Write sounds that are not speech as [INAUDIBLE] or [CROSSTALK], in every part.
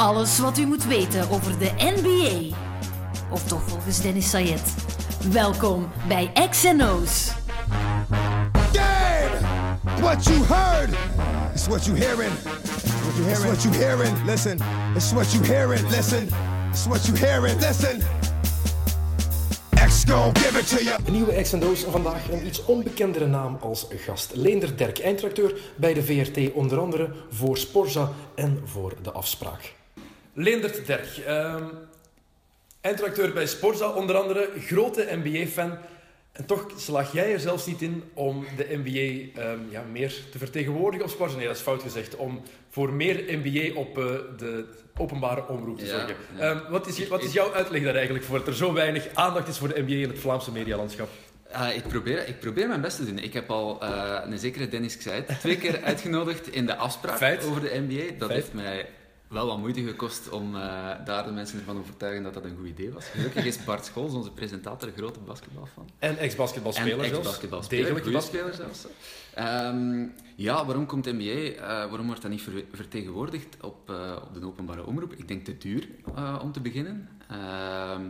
Alles wat u moet weten over de NBA. Of toch volgens Dennis Sayed. Welkom bij XNO's. Game! What you heard is what you hearing. What you hearing? It's what you hearing. Listen. It's what you hearing. Listen. It's what you hearing. Listen. X gon' give it to you. Een nieuwe X&O's vandaag een iets onbekendere naam als gast. Leender Derk, eindredacteur bij de VRT, onder andere voor Sporza en voor De Afspraak. Leendert Derk, ehm eindredacteur bij Sporza, onder andere grote NBA-fan. En toch slaag jij er zelfs niet in om de NBA ehm, ja, meer te vertegenwoordigen op Sporza. Nee, dat is fout gezegd. Om voor meer NBA op eh, de openbare omroep te Ja, zorgen. ja. Ehm, wat, is, wat is jouw uitleg daar eigenlijk voor? Dat er zo weinig aandacht is voor de NBA in het Vlaamse medialandschap. Ah, ik, probeer, ik probeer mijn best te doen. Ik heb al eh, een zekere Dennis Xeit twee keer uitgenodigd in de afspraak Feit. over de NBA. Dat Feit. heeft mij wel wat moeite gekost om eh, daar de mensen ervan te overtuigen dat dat een goed idee was. Gelukkig is Bart Schols, onze presentator, een grote basketbalfan. En ex-basketbalspeler zelfs. ex-basketbalspeler. Degelijke zelfs. Ehm, ja, waarom komt NBA? eh, waarom wordt dat niet ver- vertegenwoordigd op, eh, op de openbare omroep? Ik denk te duur om te beginnen. Ehm,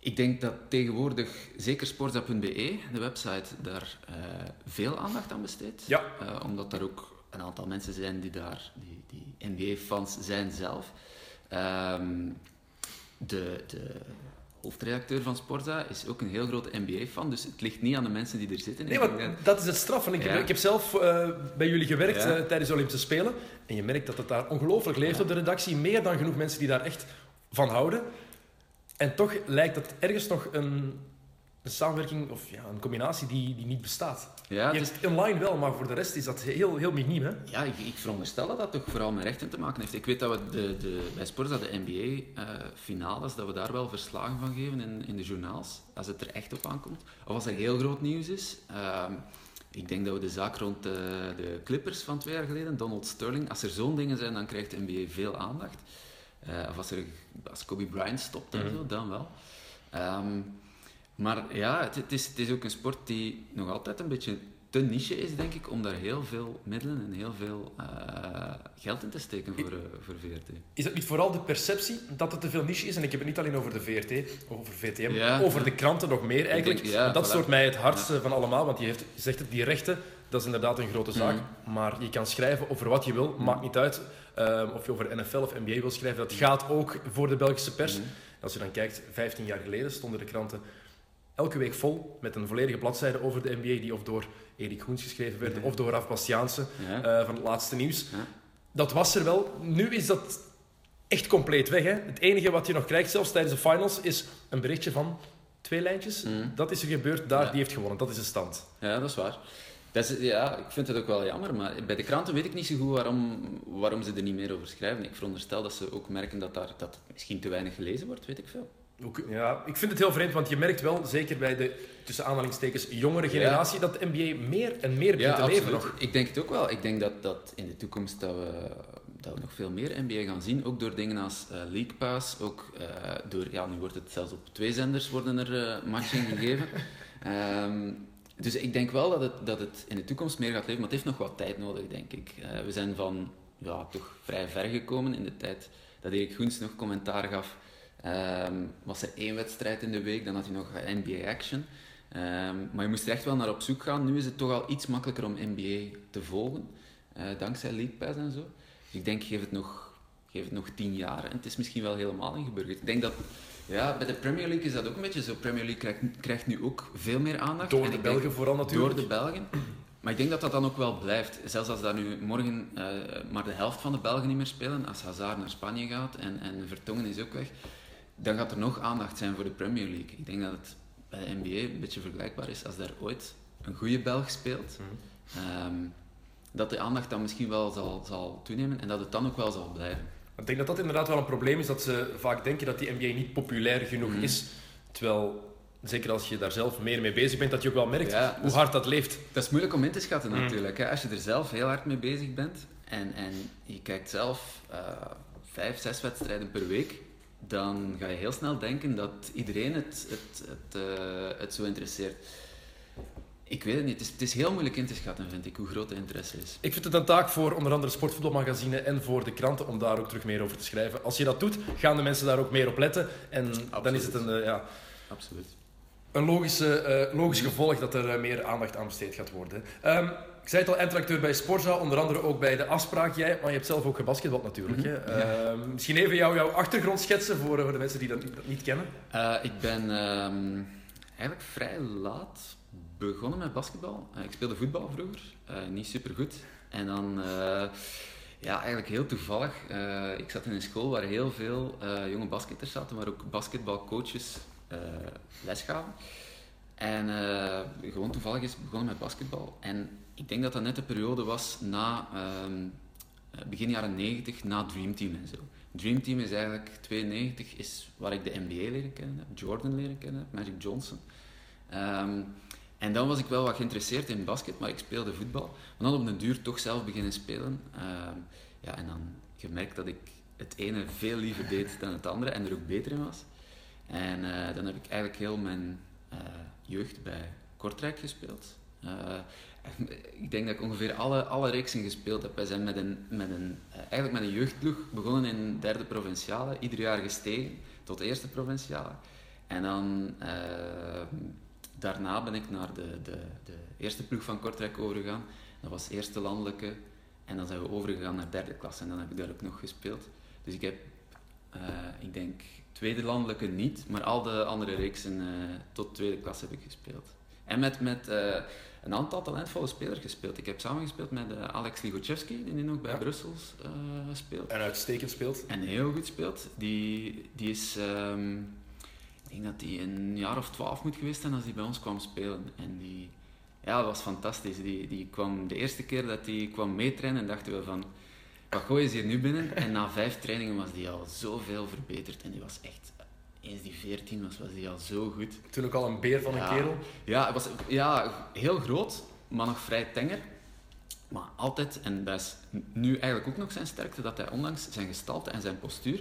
ik denk dat tegenwoordig, zeker sportza.be, de website, daar veel aandacht aan besteedt. Ja. Omdat er ook een aantal mensen zijn die daar, die NBA-fans zijn zelf. Ehm, de, de hoofdredacteur van Sporza is ook een heel grote NBA-fan, dus het ligt niet aan de mensen die er zitten. Nee, maar dat- is het straf. Want ik, heb, Ja. ik heb zelf eh, bij jullie gewerkt Ja. eh, tijdens de Olympische Spelen. En je merkt dat het daar ongelooflijk leeft Ja. op de redactie. Meer dan genoeg mensen die daar echt van houden. En toch lijkt dat ergens nog een, een samenwerking of ja, een combinatie die, die niet bestaat. Ja, je online wel, maar voor de rest is dat heel, heel miniem. Hè? Ja, ik, ik veronderstel dat dat toch vooral met rechten te maken heeft. Ik weet dat we de, de, bij Sporza de NBA-finales, dat we daar wel verslagen van geven in, in de journaals, als het er echt op aankomt. Of als er heel groot nieuws is. Ehm, ik denk dat we de zaak rond de, de Clippers van twee jaar geleden, Donald Sterling, als er zo'n dingen zijn, dan krijgt de NBA veel aandacht. Eh, of als, er, als Kobe Bryant stopt en Mhm. zo, dan wel. Ehm, maar ja, het, het, is, het is ook een sport die nog altijd een beetje te niche is, denk ik, om daar heel veel middelen en heel veel eh, geld in te steken voor, eh, voor VRT. Is het niet vooral de perceptie dat het te veel niche is? En ik heb het niet alleen over de VRT, over VTM, Ja. over de kranten nog meer eigenlijk. denk- ja, Want dat voilà. stoort mij het hardste van allemaal, want je, heeft, zegt het, die rechten, dat is inderdaad een grote zaak. Mhm. Maar je kan schrijven over wat je wil, maakt niet uit. Of je over NFL of NBA wil schrijven, dat gaat ook voor de Belgische pers. Als je dan kijkt, 15 jaar geleden stonden de kranten elke week vol met een volledige bladzijde over de NBA, die of door Erik Goens geschreven werd, Ja. of door Raf Bastiaanse Ja. eh, van het laatste nieuws. Ja. Dat was er wel. Nu is dat echt compleet weg. Hè? Het enige wat je nog krijgt, zelfs tijdens de finals, is een berichtje van twee lijntjes. Mhm. Dat is er gebeurd, daar, die heeft gewonnen. Dat is de stand. Ja, dat is waar. Dat is, ja, ik vind het ook wel jammer, maar bij de kranten weet ik niet zo goed waarom, waarom ze er niet meer over schrijven. Ik veronderstel dat ze ook merken dat, daar, dat het misschien te weinig gelezen wordt, weet ik veel. Ook- Ja, ik vind het heel vreemd, want je merkt wel, zeker bij de tussen aanhalingstekens jongere generatie, dat de NBA meer en meer begint te leven nog. Ik denk het ook wel. Ik denk dat, dat in de toekomst dat we, dat we nog veel meer NBA gaan zien. Ook door dingen als eh League Pass. Ook eh, door, ja, nu wordt het zelfs op twee zenders worden er matchen [LAUGHS] gegeven. Ehm, dus ik denk wel dat het, dat het in de toekomst meer gaat leven, maar het heeft nog wat tijd nodig, denk ik. We zijn van ja, toch vrij ver gekomen in de tijd dat Erik Goens nog commentaar gaf. Ehm, was er één wedstrijd in de week, dan had hij nog NBA Action. Ehm, maar je moest er echt wel naar op zoek gaan. Nu is het toch al iets makkelijker om NBA te volgen, eh, dankzij League Pass en zo. Dus ik denk, geef het, nog, geef het nog tien jaar en het is misschien wel helemaal ingeburgerd. Ik denk dat, ja, bij de Premier League is dat ook een beetje zo. Premier League krijgt, krijgt nu ook veel meer aandacht. Door de denk- Belgen vooral natuurlijk. Door de Belgen. Maar ik denk dat dat dan ook wel blijft. Zelfs als daar nu morgen eh, maar de helft van de Belgen niet meer spelen, als Hazard naar Spanje gaat en, en Vertongen is ook weg, dan gaat er nog aandacht zijn voor de Premier League. Ik denk dat het bij de NBA een beetje vergelijkbaar is als daar ooit een goede Belg speelt. ehm, dat de aandacht dan misschien wel zal, zal toenemen en dat het dan ook wel zal blijven. Ik denk dat dat inderdaad wel een probleem is, dat ze vaak denken dat die NBA niet populair genoeg Mhm. is. Terwijl, zeker als je daar zelf meer mee bezig bent, dat je ook wel merkt Ja, hoe hard dat leeft. Dat is moeilijk om in te schatten Mm. natuurlijk. Hè. Als je er zelf heel hard mee bezig bent en, en je kijkt zelf eh, vijf, zes wedstrijden per week, dan ga je heel snel denken dat iedereen het, het, het, eh, het zo interesseert. Ik weet het niet. Het is, het is heel moeilijk in te schatten, vind ik, hoe groot de interesse is. Ik vind het een taak voor onder andere Sportvoetbalmagazine en voor de kranten om daar ook terug meer over te schrijven. Als je dat doet, gaan de mensen daar ook meer op letten. En dan is het een, eh, ja, Absoluut. een logische, eh, logisch gevolg dat er meer aandacht aan besteed gaat worden. Ehm, ik zei het al, eindredacteur bij Sporza, onder andere ook bij de afspraak. Jij, maar je hebt zelf ook gebasketbald natuurlijk. Hè? Ehm, misschien even jou, jouw achtergrond schetsen voor, voor de mensen die dat, dat niet kennen. Eh, ik ben ehm, eigenlijk vrij laat begonnen met basketbal. Eh, ik speelde voetbal vroeger, eh, niet super goed. En dan, eh, ja, eigenlijk heel toevallig. eh, ik zat in een school waar heel veel eh, jonge basketters zaten, maar ook basketbalcoaches eh les gaven. En eh, gewoon toevallig is begonnen met basketbal. En ik denk dat dat net de periode was na ehm, eh, begin jaren 90, na Dream Team en zo. Dream Team is eigenlijk 92, is waar ik de NBA leren kennen heb, Jordan leren kennen Magic Johnson. Ehm, en dan was ik wel wat geïnteresseerd in basket, maar ik speelde voetbal. Maar dan op den duur toch zelf beginnen spelen. Ehm, ja, en dan gemerkt dat ik het ene veel liever deed dan het andere en er ook beter in was. En eh, dan heb ik eigenlijk heel mijn eh, jeugd bij Kortrijk gespeeld. [LAUGHS] ik denk dat ik ongeveer alle, alle reeksen gespeeld heb. Wij zijn met een, met een, eh, eigenlijk met een jeugdploeg begonnen in derde provinciale, ieder jaar gestegen tot eerste provinciale. En dan eh, daarna ben ik naar de, de, de eerste ploeg van Kortrijk overgegaan. Dat was eerste landelijke. En dan zijn we overgegaan naar derde klasse. En dan heb ik daar ook nog gespeeld. Dus ik heb, eh, ik denk, tweede landelijke niet, maar al de andere reeksen eh, tot tweede klas heb ik gespeeld. En met, met een aantal talentvolle spelers gespeeld. Ik heb samengespeeld met eh, Alex Ligochevski, die nu nog bij Ja. Brussels eh, speelt. En uitstekend speelt. En heel goed speelt. Die, die is, ehm, ik denk dat hij een jaar of twaalf moet geweest zijn als hij bij ons kwam spelen. En die, ja, dat was fantastisch. Die, die kwam de eerste keer dat hij kwam meetrainen, dachten we van, wat gooi je hier nu binnen? En na vijf trainingen was hij al zoveel verbeterd. En die was echt, eens die veertien was, was hij al zo goed. Toen ook al een beer van een kerel. Ja, hij was ja, heel groot, maar nog vrij tenger. Maar altijd, en dat is nu eigenlijk ook nog zijn sterkte, dat hij ondanks zijn gestalte en zijn postuur,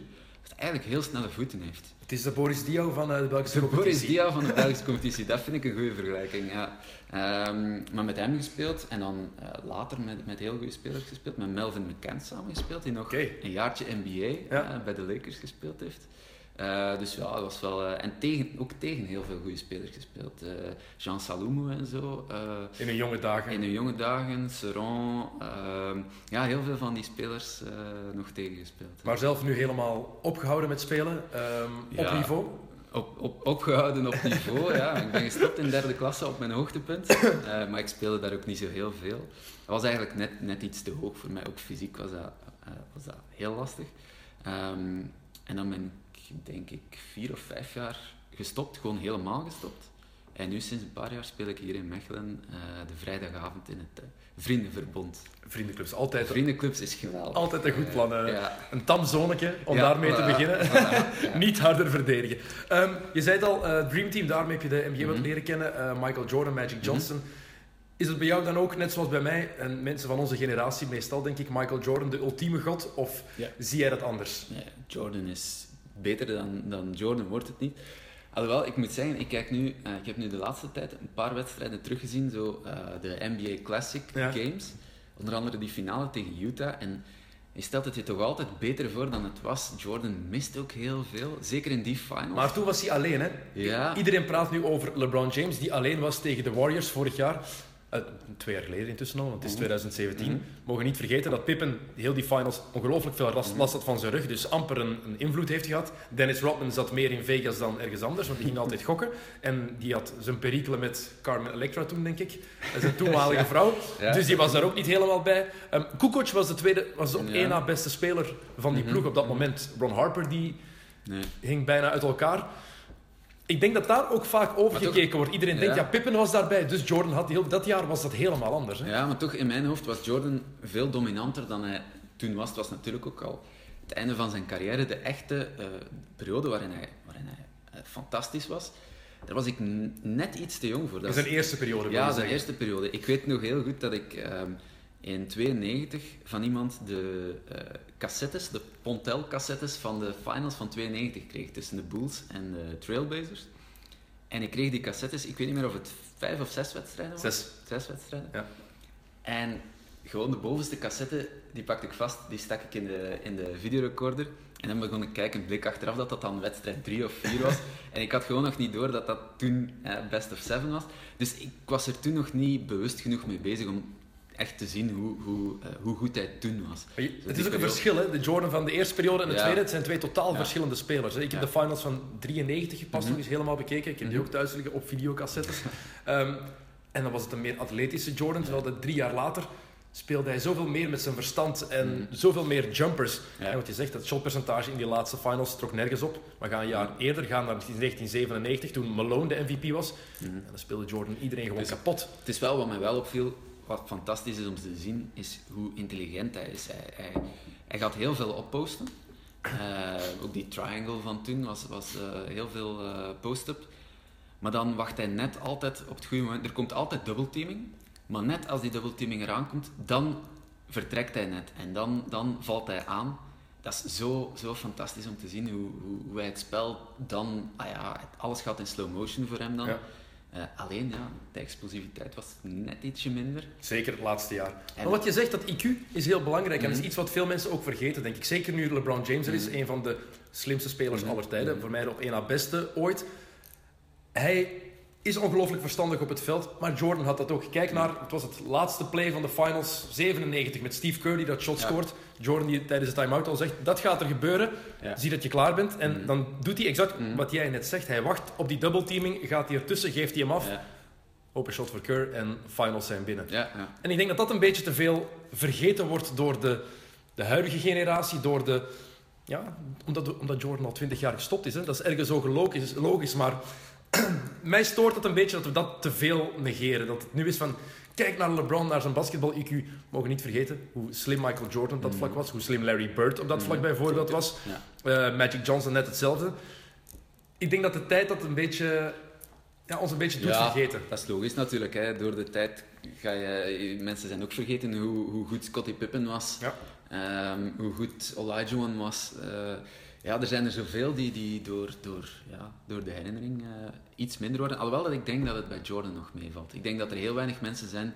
eigenlijk heel snelle voeten heeft. Het is de Boris Diaw van eh, de Belgische Boris competitie. Dia van de [LAUGHS] Belgische competitie, dat vind ik een goede vergelijking. Ja. Ehm, maar met hem gespeeld en dan eh, later met, met heel goede spelers gespeeld. Met Melvin McCann samen gespeeld, die nog een jaartje NBA Ja. eh, bij de Lakers gespeeld heeft. Eh, dus ja, dat was wel... eh, en tegen, ook tegen heel veel goede spelers gespeeld. Eh, Jean Saloumou en zo. In hun jonge dagen. in de jonge dagen, Seron. ja, heel veel van die spelers nog tegengespeeld. Maar zelf nu helemaal opgehouden met spelen. ehm, Op niveau. Op, op, opgehouden op niveau, ja. Ik ben gestopt in derde klasse op mijn hoogtepunt. Maar ik speelde daar ook niet zo heel veel. Dat was eigenlijk net, net iets te hoog voor mij. Ook fysiek was dat, was dat heel lastig. Ehm, en dan ik, denk ik, vier of vijf jaar gestopt. Gewoon helemaal gestopt. En nu sinds een paar jaar speel ik hier in Mechelen eh, de vrijdagavond in het eh, Vriendenverbond. Vriendenclubs. Altijd, Vriendenclubs is geweldig. altijd een goed plan. eh. Ja. Een tam zonnetje om Ja, daarmee te beginnen. ja. [LAUGHS] Niet harder verdedigen. Ehm, je zei het al, Dream Team, daarmee heb je de NBA wat Mhm. leren kennen. Michael Jordan, Magic Johnson. Is het bij jou dan ook, net zoals bij mij en mensen van onze generatie, meestal denk ik Michael Jordan de ultieme god? Of zie jij dat anders? Nee, Jordan is beter dan, dan Jordan, wordt het niet. Alhoewel, ik moet zeggen, ik, kijk nu, eh, ik heb nu de laatste tijd een paar wedstrijden teruggezien, zo eh, de NBA Classic Ja. Games. Onder andere die finale tegen Utah. En je stelt het je toch altijd beter voor dan het was. Jordan mist ook heel veel, zeker in die finals. Maar toen was hij alleen, hè? Ja. Iedereen praat nu over LeBron James, die alleen was tegen de Warriors vorig jaar. Eh, twee jaar geleden intussen al, want het is Mhm. 2017. Mhm. Mogen niet vergeten dat Pippen heel die finals ongelooflijk veel last, Mhm. last had van zijn rug, dus amper een, een invloed heeft gehad. Dennis Rodman zat meer in Vegas dan ergens anders, want die ging [LAUGHS] altijd gokken. En die had zijn perikelen met Carmen Electra toen, denk ik. Zijn [LAUGHS] toenmalige vrouw. Ja. Dus die was daar ook niet helemaal bij. Um, Kukoc was de tweede, was de op Ja. één na beste speler van die Mhm. ploeg op dat moment. Ron Harper, die Nee. hing bijna uit elkaar. Ik denk dat daar ook vaak over Maar toch- gekeken wordt. Iedereen denkt, Ja. Pippen was daarbij, dus Jordan had heel, dat jaar was dat helemaal anders. Hè? Ja, maar toch in mijn hoofd was Jordan veel dominanter dan hij toen was. Het was natuurlijk ook al het einde van zijn carrière, de echte eh, periode waarin hij, waarin hij eh, fantastisch was. Daar was ik net iets te jong voor. Dat is was- zijn eerste periode. Ja, zijn zeggen. eerste periode. Ik weet nog heel goed dat ik ehm, in 92 van iemand de eh, cassettes, de Pontel-cassettes van de finals van 92 kreeg tussen de Bulls en de Trailblazers. En ik kreeg die cassettes, ik weet niet meer of het vijf of zes wedstrijden was? Zes. Zes wedstrijden. Ja. En gewoon de bovenste cassette, die pakte ik vast, die stak ik in de, in de videorecorder. En dan begon ik kijken, blik achteraf, dat dat dan wedstrijd 3 of 4 was. [LAUGHS] en ik had gewoon nog niet door dat dat toen eh, best of 7 was. Dus ik was er toen nog niet bewust genoeg mee bezig om echt te zien hoe, hoe, eh, hoe goed hij toen was. Je- het is ook een verschil, hè? de Jordan van de eerste periode en de Ja. tweede. Het zijn twee totaal Ja. verschillende spelers. Hè? Ik heb Ja. de finals van 93 pas Mhm. nog eens helemaal bekeken. Ik heb die Mhm. ook thuis liggen op videocassettes. [LAUGHS] Ehm, en dan was het een meer atletische Jordan, terwijl dat drie jaar later speelde hij zoveel meer met zijn verstand en Mhm. zovele meer jumpers. Ja. En wat je zegt, dat shotpercentage in die laatste finals trok nergens op. We gaan een jaar eerder, gaan naar 1997, toen Malone de MVP was. Mhm. En dan speelde Jordan iedereen gewoon Dus- kapot. Het is wel wat mij wel opviel, wat fantastisch is om te zien, is hoe intelligent hij is. Hij, hij, gaat heel veel opposten. Eh, ook die triangle van toen was, was eh, heel veel eh, post-up. Maar dan wacht hij net altijd op het goede moment. Er komt altijd dubbelteaming. Maar net als die dubbelteaming eraan komt, dan vertrekt hij net. En dan, dan valt hij aan. Dat is zo, zo fantastisch om te zien hoe, hoe, hoe hij het spel dan... Ah ja, alles gaat in slow motion voor hem dan. Eh, alleen, ja, de explosiviteit was net ietsje minder. Zeker het laatste jaar. En- Maar wat je zegt, dat IQ is heel belangrijk. En dat Mhm. is iets wat veel mensen ook vergeten, denk ik. Zeker nu LeBron James er is, Mhm. een van de slimste spelers Mhm. aller tijden. Mhm. Voor mij de op één na beste ooit. Hij is ongelooflijk verstandig op het veld, maar Jordan had dat ook. Kijk naar, het was het laatste play van de finals, 97, met Steve die dat shot Ja. scoort. Jordan die tijdens de time-out al zegt, dat gaat er gebeuren. Ja. Zie dat je klaar bent. En Mhm. dan doet hij exact Mhm. wat jij net zegt. Hij wacht op die double-teaming, gaat hij ertussen, geeft hij hem af. Ja, Open shot voor Kerr en finals zijn binnen. ja, ja. En ik denk dat dat een beetje te veel vergeten wordt door de, de huidige generatie, door de... Ja, omdat, omdat Jordan al 20 jaar gestopt is. Hè. Dat is ergens ook logisch, logisch maar [CLEARS THROAT] mij stoort het een beetje dat we dat te veel negeren. Dat het nu is van, kijk naar LeBron, naar zijn basketbal-IQ. We mogen niet vergeten hoe slim Michael Jordan op dat Mhm. vlak was, hoe slim Larry Bird op dat vlak Mhm. bijvoorbeeld was. Ja. Eh, Magic Johnson net hetzelfde. Ik denk dat de tijd dat een beetje, ja, ons een beetje doet Ja. vergeten. Dat is logisch natuurlijk. Hè. Door de tijd ga je... Mensen zijn ook vergeten hoe, hoe goed Scottie Pippen was. Ja. Ehm, hoe goed Olajuwon was. Eh, ja, er zijn er zoveel die, die door, door, ja, door de herinnering eh, iets minder worden. Alhoewel dat ik denk dat het bij Jordan nog meevalt. Ik denk dat er heel weinig mensen zijn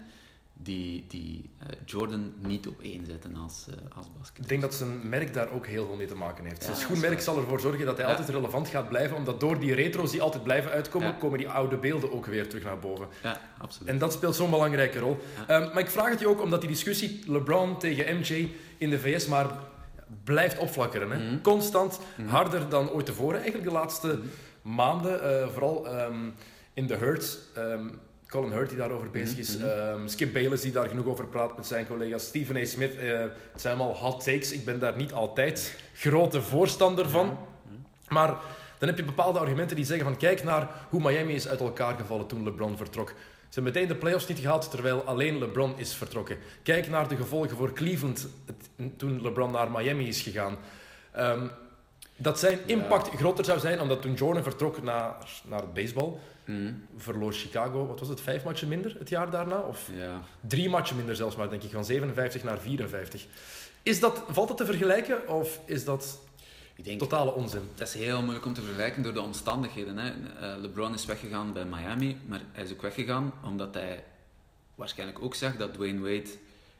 die, die eh, Jordan niet op één zetten als, eh als basket. Ik denk dat zijn merk daar ook heel veel mee te maken heeft. Ja, zijn schoenmerk zal ervoor zorgen dat hij Ja. altijd relevant gaat blijven, omdat door die retro's die altijd blijven uitkomen, Ja. komen die oude beelden ook weer terug naar boven. Ja, absoluut. En dat speelt zo'n belangrijke rol. Ehm, maar ik vraag het je ook omdat die discussie LeBron tegen MJ in de VS maar blijft opflakkeren. Hè? Mhm. Constant, Mhm. harder dan ooit tevoren. Eigenlijk de laatste Mhm. maanden, eh, vooral ehm, in de Hurt. ehm, Colin Hurt die daarover bezig is. Ehm, Skip Bayless die daar genoeg over praat met zijn collega's. Stephen A. Smith. eh, het zijn allemaal hot takes. Ik ben daar niet altijd grote voorstander van. Maar dan heb je bepaalde argumenten die zeggen van kijk naar hoe Miami is uit elkaar gevallen toen LeBron vertrok. Ze hebben meteen de playoffs niet gehaald terwijl alleen LeBron is vertrokken. Kijk naar de gevolgen voor Cleveland toen LeBron naar Miami is gegaan. Ehm, dat zijn impact groter zou zijn omdat toen Jordan vertrok naar, naar het baseball, Mhm. verloor Chicago, wat was het, vijf matchen minder het jaar daarna? Of Ja. drie matchen minder zelfs maar, denk ik, van 57 naar 54. Is dat, valt dat te vergelijken of is dat Ik denk, totale onzin? Het is heel moeilijk om te vergelijken door de omstandigheden. Hè. Eh, LeBron is weggegaan bij Miami, maar hij is ook weggegaan omdat hij waarschijnlijk ook zag dat Dwayne Wade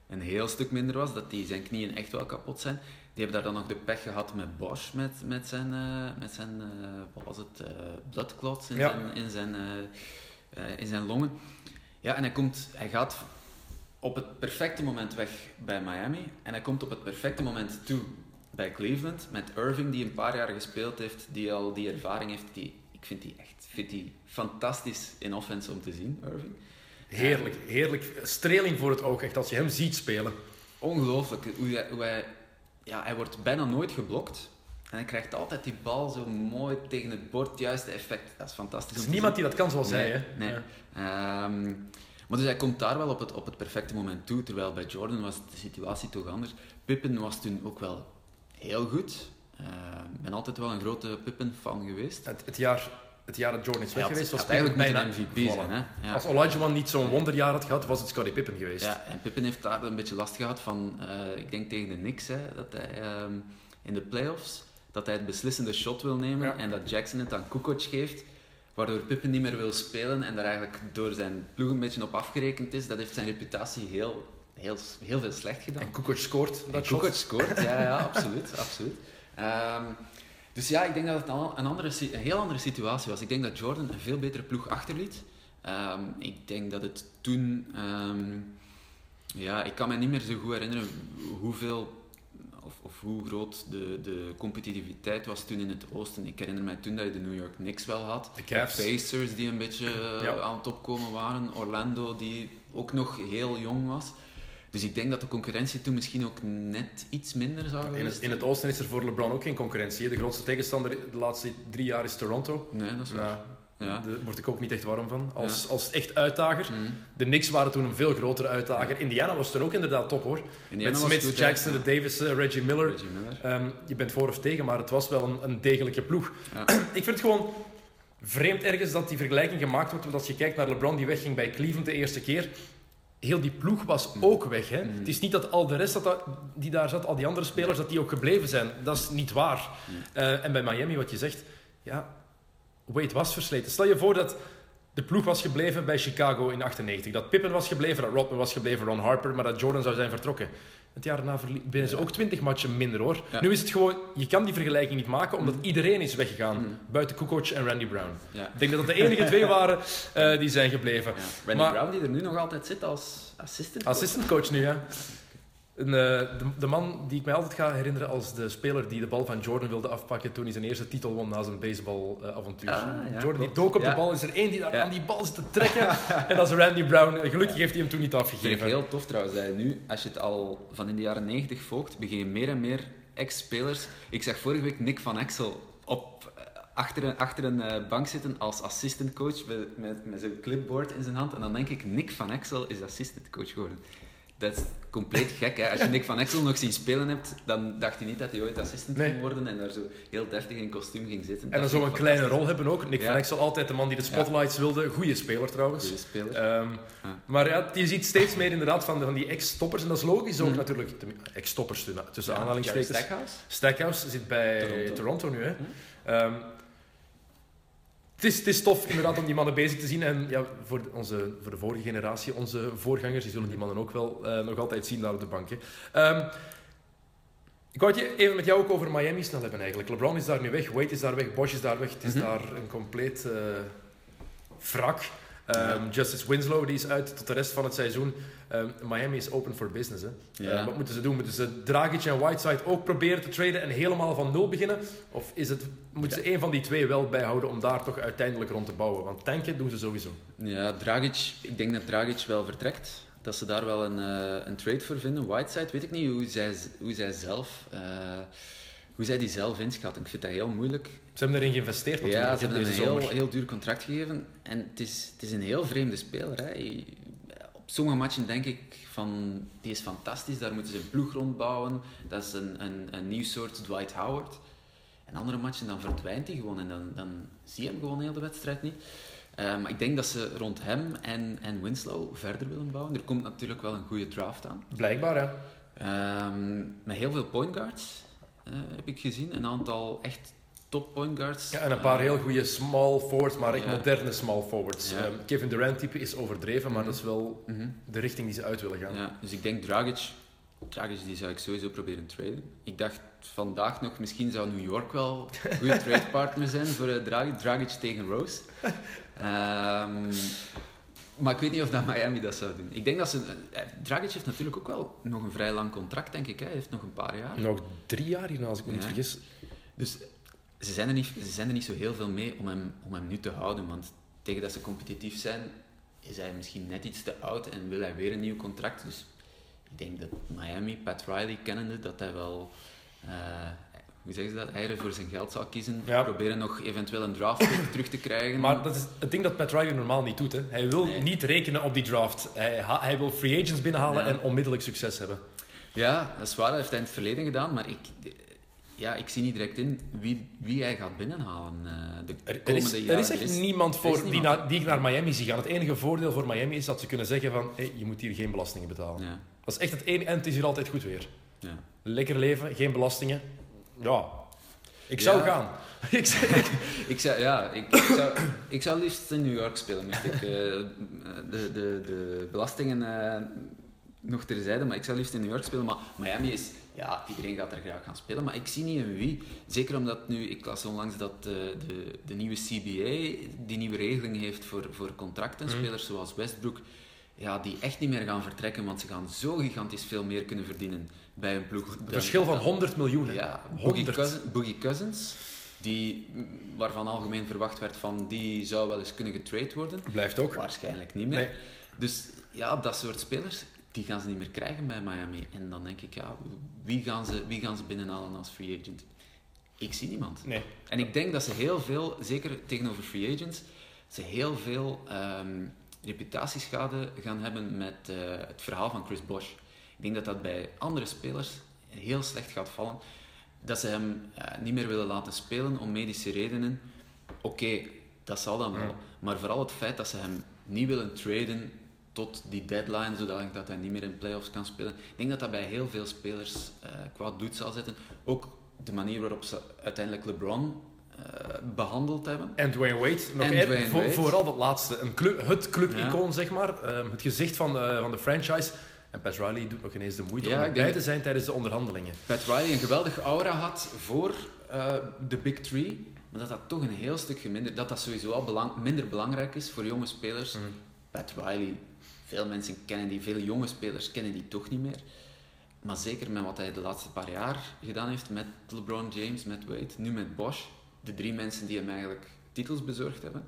een heel stuk minder was, dat die zijn knieën echt wel kapot zijn. Die hebben daar dan nog de pech gehad met Bosch, met, met zijn, eh, met zijn eh, wat was het, blood clots in Ja. zijn, in, zijn, in zijn longen. Ja, en hij, komt, hij gaat op het perfecte moment weg bij Miami en hij komt op het perfecte moment toe bij Cleveland met Irving, die een paar jaar gespeeld heeft, die al die ervaring heeft. Die, ik vind die echt vind die fantastisch in offense om te zien, Irving. Heerlijk, heerlijk. Streling voor het oog, echt, als je hem ziet spelen. Ongelooflijk hoe hij, hoe hij, ja, hij wordt bijna nooit geblokt. En hij krijgt altijd die bal zo mooi tegen het bord, juiste effect. Dat is fantastisch. Er is niemand die dat kan zoals Nee, hij, hè? nee. Ja. Ehm, maar dus hij komt daar wel op het, op het perfecte moment toe. Terwijl bij Jordan was de situatie toch anders. Pippen was toen ook wel heel goed. Ehm, Ik ben altijd wel een grote Pippen-fan geweest. Het, het, jaar, het jaar dat Jordan is weg geweest, was eigenlijk bijna MVP zijn. gevallen. Hè? Ja. Als Olajuwon niet zo'n wonderjaar had gehad, was het Scottie Pippen geweest. Ja, en Pippen heeft daar een beetje last gehad van, eh, ik denk tegen de Knicks, hè, dat hij ehm, in de playoffs, dat hij het beslissende shot wil nemen Ja. en dat Jackson het aan Kukoc geeft. waardoor Pippen niet meer wil spelen en daar eigenlijk door zijn ploeg een beetje op afgerekend is, dat heeft zijn reputatie heel, heel, heel veel slecht gedaan. En Kukoc scoort dat. Kukoc scoort, ja, ja [LAUGHS] absoluut. absoluut. Ehm, dus ja, ik denk dat het een, andere, een heel andere situatie was. Ik denk dat Jordan een veel betere ploeg achterliet. Ehm, ik denk dat het toen... ehm, ja, ik kan me niet meer zo goed herinneren hoeveel of, of hoe groot de, de competitiviteit was toen in het oosten. Ik herinner mij toen dat je de New York Knicks wel had. De. Pacers die een beetje eh, Ja. aan het opkomen waren. Orlando die ook nog heel jong was. Dus ik denk dat de concurrentie toen misschien ook net iets minder zou In geweest het, in het oosten is er voor LeBron ook geen concurrentie. De grootste tegenstander de laatste drie jaar is Toronto. Nee, dat is waar. Ja. Daar word ik ook niet echt warm van. Als, Ja. als echt uitdager. Mhm. De Knicks waren toen een veel grotere uitdager. Indiana was toen ook inderdaad top hoor. Indiana Met Smith. Jackson, de Davis, eh, Reggie Miller. Reggie Miller. Ehm, je bent voor of tegen, maar het was wel een, een degelijke ploeg. Ja. [CLEARS THROAT] ik vind het gewoon vreemd ergens dat die vergelijking gemaakt wordt. Want als je kijkt naar LeBron die wegging bij Cleveland de eerste keer. Heel die ploeg was ook weg. Hè? Mm. Het is niet dat al de rest dat, dat- die daar zat, al die andere spelers, dat die ook gebleven zijn. Dat is niet waar. Mm. Eh, en bij Miami, wat je zegt, ja, Wade was versleten. Stel je voor dat de ploeg was gebleven bij Chicago in 98. Dat Pippen was gebleven, dat Rodman was gebleven, Ron Harper, maar dat Jordan zou zijn vertrokken. Het jaar daarna winnen ze ook 20 matchen minder hoor. Ja. Nu is het gewoon, je kan die vergelijking niet maken omdat Mm. iedereen is weggegaan. Mm. Buiten Kukoc en Randy Brown. Ja. Ik denk dat dat de enige twee [LAUGHS] waren eh, die zijn gebleven. Ja. Randy Maar- Brown die er nu nog altijd zit als assistant. Assistant coach nu, ja. Een, eh, de, de man die ik mij altijd ga herinneren als de speler die de bal van Jordan wilde afpakken toen hij zijn eerste titel won na zijn baseballavontuur. Ah, ja, Jordan die dook op Ja. de bal, is er één die daar Ja. aan die bal zit te trekken. [LAUGHS] en dat is Randy Brown. Gelukkig heeft hij hem toen niet Dat vind ik afgegeven. heel tof trouwens. Dat je nu, als je het al van in de jaren 90 volgt, begin je meer en meer ex-spelers. Ik zag vorige week Nick van Exel op, eh, achter een, achter een eh, bank zitten als assistant coach met, met, clipboard in zijn hand. En dan denk ik, Nick van Exel is assistant coach geworden. Dat is compleet gek. Hè? Als je Nick van Exel nog zien spelen hebt, dan dacht je niet dat hij ooit assistant Nee. ging worden en daar zo heel deftig in kostuum ging zitten. En dan Dat zo vind een ik kleine rol hebben ook. Nick Ja. van Exel, altijd de man die de spotlights wilde. Goeie speler trouwens. Goeie speler. Ehm, Ja. Maar ja, je ziet steeds meer inderdaad van, de- van die ex-stoppers. En dat is logisch ook Mhm. natuurlijk. Ex-stoppers tussen, aanhalingstekens. Stackhouse. Stackhouse zit bij Toronto, Toronto. nu. Hè. Ehm, het, is, het is tof inderdaad om die mannen bezig te zien. En ja, voor, de, onze, voor de vorige generatie, onze voorgangers, die zullen die mannen ook wel eh, nog altijd zien daar op de bank. Ehm, ik wou het je even met jou ook over Miami snel hebben eigenlijk. LeBron is daar nu weg, Wade is daar weg, Bosch is daar weg. Het is Mhm. daar een compleet eh wrak. Ehm, Justice Winslow die is uit tot de rest van het seizoen. Ehm, Miami is open for business. Hè. Ja. Eh, wat moeten ze doen? Moeten ze Dragic en Whiteside ook proberen te traden en helemaal van nul beginnen? Of is het, moeten ze één van die twee wel bijhouden om daar toch uiteindelijk rond te bouwen? Want tanken doen ze sowieso. Ja, Dragic, ik denk dat Dragic wel vertrekt. Dat ze daar wel een, eh, een trade voor vinden. Whiteside, weet ik niet hoe zij, hoe zij zelf... eh, hoe zij die zelf inschatten. Ik vind dat heel moeilijk. Ze hebben erin geïnvesteerd natuurlijk Ja, ze hebben een heel, heel duur contract gegeven. En het is, het is een heel vreemde speler. Hè. Op sommige matchen denk ik van... Die is fantastisch, daar moeten ze een ploeg rondbouwen. Dat is een, een, een nieuw soort Dwight Howard. En andere matchen, dan verdwijnt hij gewoon. En dan, dan zie je hem gewoon heel de wedstrijd niet. Eh, maar ik denk dat ze rond hem en, en Winslow verder willen bouwen. Er komt natuurlijk wel een goede draft aan. Blijkbaar, hè. Ehm, met heel veel point guards eh, heb ik gezien. Een aantal echt top point guards. Ja, en een paar heel goede small forwards, maar echt Ja. moderne small forwards. Ja. Ehm, Kevin Durant-type is overdreven, maar Mhm. dat is wel mhm. de richting die ze uit willen gaan. Ja, dus ik denk Dragic, Dragic die zou ik sowieso proberen te traden. Ik dacht vandaag nog, misschien zou New York wel een goede [LAUGHS] tradepartner zijn voor eh, Dragic, Dragic tegen Rose. [LAUGHS] Ehm, maar ik weet niet of dat Miami dat zou doen. Ik denk dat ze... eh, Dragic heeft natuurlijk ook wel nog een vrij lang contract, denk ik. Hè. Hij heeft nog een paar jaar. Nog drie jaar hierna, als ik me niet vergis. Dus ze zijn, er niet, ze zijn er niet zo heel veel mee om hem, om hem nu te houden. Want tegen dat ze competitief zijn, is hij misschien net iets te oud en wil hij weer een nieuw contract. Dus ik denk dat Miami, Pat Riley kennende, dat hij wel, eh, hoe zeggen ze dat, eieren voor zijn geld zal kiezen. Ja. Proberen nog eventueel een draft terug te krijgen. Maar dat is het ding dat Pat Riley normaal niet doet. Hè. Hij wil Nee. niet rekenen op die draft. Hij, hij wil free agents binnenhalen Ja. en onmiddellijk succes hebben. Ja, dat is waar, dat heeft hij in het verleden gedaan, maar ik, ja, ik zie niet direct in wie, wie hij gaat binnenhalen eh, de Er, komende is, er is echt niemand voor is die, niemand. na- die ik naar Miami zie gaan. Het enige voordeel voor Miami is dat ze kunnen zeggen van hey, je moet hier geen belastingen betalen. Ja, Dat is echt het enige en het is hier altijd goed weer. ja. Lekker leven, geen belastingen. Ja, Ik zou Ja. gaan. [LAUGHS] ik zou, Ik zou, ja, ik, ik zou, ik zou liefst in New York spelen. Moest ik eh, de, de, de belastingen eh, nog terzijde, maar ik zou liefst in New York spelen. Maar Miami is, ja, iedereen gaat er graag gaan spelen, maar ik zie niet in wie. Zeker omdat nu, ik las onlangs dat eh, de, de nieuwe CBA die nieuwe regeling heeft voor, voor contracten, spelers zoals Westbrook, ja, die echt niet meer gaan vertrekken, want ze gaan zo gigantisch veel meer kunnen verdienen bij een ploeg. verschil van dan- 100 miljoen. hè. ja, Boogie 100. Cousins, Boogie Cousins die, mm, waarvan algemeen verwacht werd van die zou wel eens kunnen getrade worden. Blijft ook. Waarschijnlijk niet meer. Nee. Dus ja, dat soort spelers, die gaan ze niet meer krijgen bij Miami. En dan denk ik, ja, wie gaan ze, wie gaan ze binnenhalen als free agent? Ik zie niemand. Nee. En ik denk dat ze heel veel, zeker tegenover free agents, ze heel veel ehm, reputatieschade gaan hebben met eh, het verhaal van Chris Bosh. Ik denk dat dat bij andere spelers heel slecht gaat vallen. Dat ze hem eh, niet meer willen laten spelen om medische redenen. Oké, dat zal dan wel. Ja. Maar vooral het feit dat ze hem niet willen traden tot die deadline, zodat dat hij niet meer in playoffs kan spelen. Ik denk dat dat bij heel veel spelers eh kwaad doet zal zetten. Ook de manier waarop ze uiteindelijk LeBron eh, behandeld hebben. En Dwayne Wade. Nog En één- Dwayne voor-. Vooral dat laatste. Een club, het clubicoon, Ja. zeg maar. Ehm, het gezicht van de, van de franchise. En Pat Riley doet nog ineens de moeite Ja, om erbij denk- te zijn tijdens de onderhandelingen. Pat Riley een geweldige aura had voor eh, de Big Three, maar dat dat toch een heel stuk geminderd, dat dat sowieso al belang, minder belangrijk is voor jonge spelers. Mhm. Pat Riley, veel mensen kennen die, veel jonge spelers kennen die toch niet meer. Maar zeker met wat hij de laatste paar jaar gedaan heeft met LeBron James, met Wade, nu met Bosch, de drie mensen die hem eigenlijk titels bezorgd hebben.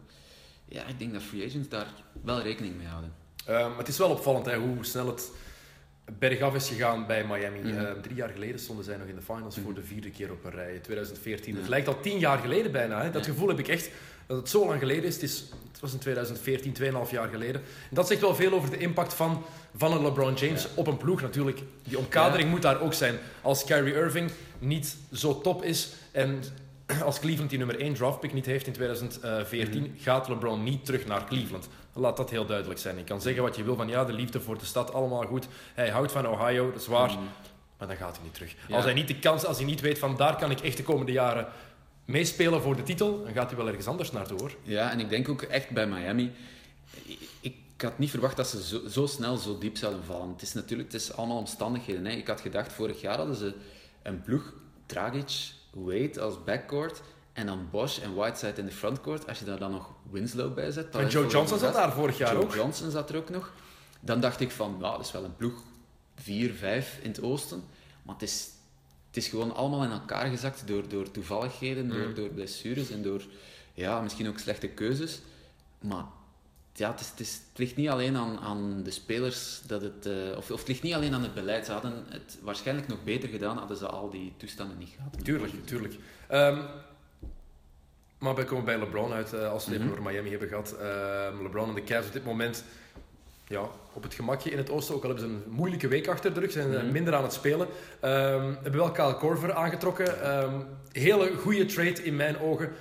Ja, ik denk dat free agents daar wel rekening mee houden. Ehm, het is wel opvallend hè, hoe snel het bergaf is gegaan bij Miami. Mhm. Ehm, drie jaar geleden stonden zij nog in de finals voor Mhm. de vierde keer op een rij. 2014. Ja. Het lijkt al tien jaar geleden bijna. Hè. Dat Ja. gevoel heb ik echt. Dat het zo lang geleden is. Het, is, het was in 2014, 2,5 jaar geleden. En dat zegt wel veel over de impact van, van een LeBron James Ja. op een ploeg natuurlijk. Die omkadering moet daar ook zijn. Als Kyrie Irving niet zo top is en [CLEARS THROAT] als Cleveland die nummer 1 draftpick niet heeft in 2014, Mhm. gaat LeBron niet terug naar Cleveland. Laat dat heel duidelijk zijn. Je kan zeggen wat je wil van ja, de liefde voor de stad, allemaal goed. Hij houdt van Ohio, dat is waar. Mm. Maar dan gaat hij niet terug. Ja. Als hij niet de kans, als hij niet weet van daar kan ik echt de komende jaren meespelen voor de titel, dan gaat hij wel ergens anders naartoe hoor. Ja, en ik denk ook echt bij Miami. Ik, ik had niet verwacht dat ze zo, zo snel zo diep zouden vallen. Het is natuurlijk het is allemaal omstandigheden. Hè. Ik had gedacht, vorig jaar hadden ze een ploeg, Dragic, Wade als backcourt. En dan Bosch en Whiteside in de frontcourt. Als je daar dan nog Winslow bij zet. En Joe Johnson zat daar vorig jaar Joe ook. Johnson zat er ook nog. Dan dacht ik van, nou, dat is wel een ploeg 4, 5 in het oosten. Maar het is, het is gewoon allemaal in elkaar gezakt door, door toevalligheden, door, Mm. door blessures en door ja, misschien ook slechte keuzes. Maar ja, het, is, het, is, het ligt niet alleen aan, aan de spelers, dat het, eh, of, of het ligt niet alleen aan het beleid. Ze hadden het waarschijnlijk nog beter gedaan, hadden ze al die toestanden niet gehad. Tuurlijk, tuurlijk. Ehm, maar we komen bij LeBron uit, eh, als we het even Mhm. over Miami hebben gehad. Ehm, LeBron en de Cavs op dit moment ja, op het gemakje in het oosten. Ook al hebben ze een moeilijke week achter de rug, zijn eh, Mhm. minder aan het spelen. Ehm hebben wel Kyle Korver aangetrokken. Ehm, hele goede trade in mijn ogen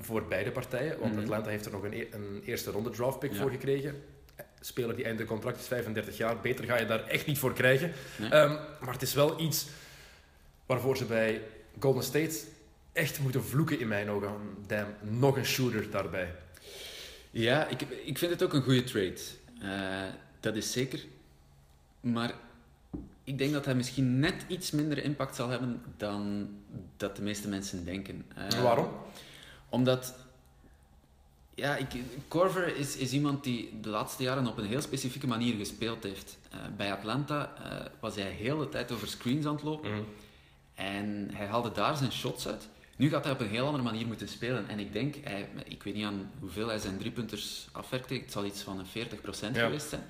voor beide partijen. Want Mhm. Atlanta heeft er nog een, e- een eerste ronde draftpick Ja. voor gekregen. Speler die einde contract is 35 jaar. Beter ga je daar echt niet voor krijgen. Nee. Maar het is wel iets waarvoor ze bij Golden State echt moeten vloeken in mijn ogen. Damn, nog een shooter daarbij. Ja, ik, ik vind het ook een goede trade. Eh, dat is zeker. Maar ik denk dat hij misschien net iets minder impact zal hebben dan dat de meeste mensen denken. Eh, Waarom? Omdat, ja, ik, Corver is, is iemand die de laatste jaren op een heel specifieke manier gespeeld heeft. Eh, bij Atlanta was hij heel de tijd over screens aan het lopen. Mhm. En hij haalde daar zijn shots uit. Nu gaat hij op een heel andere manier moeten spelen. En ik denk, hij, ik weet niet aan hoeveel hij zijn driepunters afwerkte. Het zal iets van een 40% Ja. geweest zijn.